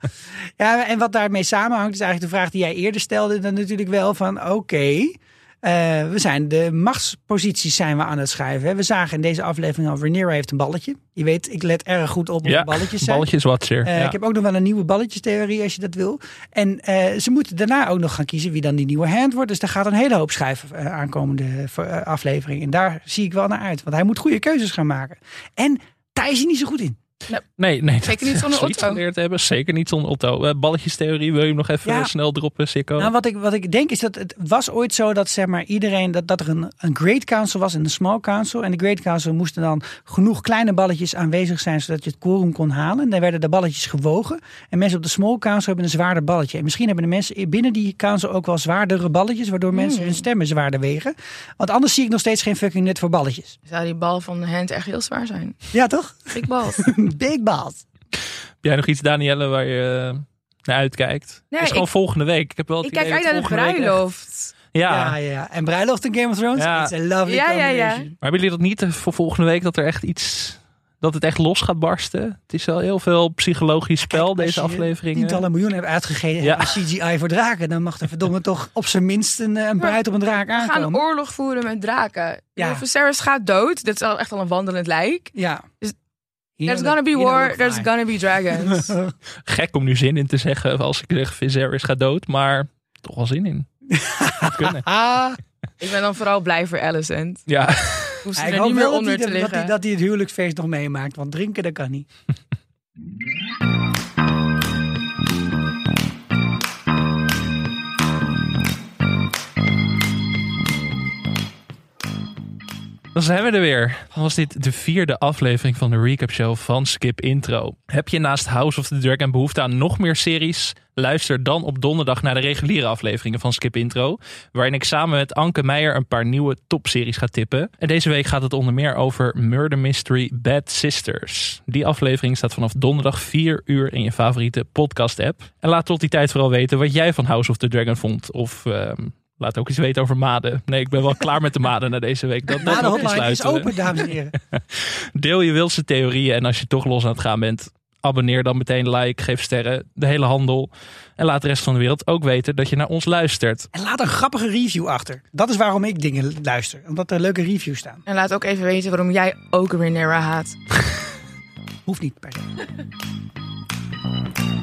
ja, en wat daarmee samenhangt is eigenlijk de vraag die jij eerder stelde. Dan natuurlijk wel van oké, eh, we zijn de machtsposities zijn we aan het schuiven. hè. We zagen in deze aflevering al, Rhaenyra heeft een balletje. Je weet, ik let erg goed op Ja, de balletjes zijn. balletjeswatcher. Eh, ja. Ik heb ook nog wel een nieuwe balletjestheorie als je dat wil. En eh, ze moeten daarna ook nog gaan kiezen wie dan die nieuwe hand wordt. Dus daar gaat een hele hoop schuiven uh, aankomende aflevering. En daar zie ik wel naar uit. Want hij moet goede keuzes gaan maken. En daar is hij niet zo goed in. Nee, nee. Zeker niet zonder Otto. geleerd hebben. Zeker niet zonder Otto. Eh, balletjestheorie, wil je hem nog even Ja. eh, snel droppen, Sikko? Nou, wat ik, wat ik denk is dat het was ooit zo dat zeg maar, iedereen, dat, dat er een, een Great Council was en een Small Council. En de Great Council moesten dan genoeg kleine balletjes aanwezig zijn zodat je het quorum kon halen. En dan werden de balletjes gewogen. En mensen op de Small Council hebben een zwaarder balletje. En misschien hebben de mensen binnen die council ook wel zwaardere balletjes, waardoor mensen hun stemmen zwaarder wegen. Want anders zie ik nog steeds geen fucking nut voor balletjes. Zou die bal van de hand echt heel zwaar zijn? Ja, toch? Big balls. Big balls. Heb jij nog iets, Danielle, waar je eh, naar uitkijkt? Nee, het is gewoon ik- volgende week. Ik heb wel het ik kijk uit naar de bruiloft. Ja. Ja, ja. En bruiloft in Game of Thrones? Ja. It's a lovely Ja, ja, ja. combination. Maar hebben jullie dat niet eh, voor volgende week dat er echt iets. dat het echt los gaat barsten? Het is wel heel veel psychologisch spel, Kijk, deze als je afleveringen. Tientallen miljoenen hebben uitgegeven Ja. CGI voor draken. Dan mag er verdomme toch op zijn minst een, eh, een bruid op een draak We gaan aankomen. oorlog voeren met draken. Ja. Viserys gaat dood. Dit is al echt al een wandelend lijk. Ja. Dus- There's gonna be war, there's gonna be dragons. Gek om nu zin in te zeggen als ik zeg Viserys gaat dood, maar toch wel zin in. Ah, ik ben dan vooral blij voor Alicent. Ja, Hoeft ze er niet meer onder hij, te dat, hij, liggen. dat hij het huwelijksfeest nog meemaakt. Want drinken, dat kan niet. dan zijn we er weer. Dan was dit de vierde aflevering van de recap show van Skip Intro. Heb je naast House of the Dragon behoefte aan nog meer series? Luister dan op donderdag naar de reguliere afleveringen van Skip Intro. Waarin ik samen met Anke Meijer een paar nieuwe topseries ga tippen. En deze week gaat het onder meer over Murder Mystery Bad Sisters. Die aflevering staat vanaf donderdag 4 uur in je favoriete podcast app. En laat tot die tijd vooral weten wat jij van House of the Dragon vond. Of ehm, laat ook iets weten over Maden. Nee, ik ben wel klaar met de Maden na deze week. Dat, dat hotline is open, dames en heren. Deel je wildste theorieën en als je toch los aan het gaan bent, abonneer dan meteen, like, geef sterren, de hele handel. En laat de rest van de wereld ook weten dat je naar ons luistert. En laat een grappige review achter. Dat is waarom ik dingen luister. Omdat er leuke reviews staan. En laat ook even weten waarom jij ook weer Nera haat. Hoeft niet per se.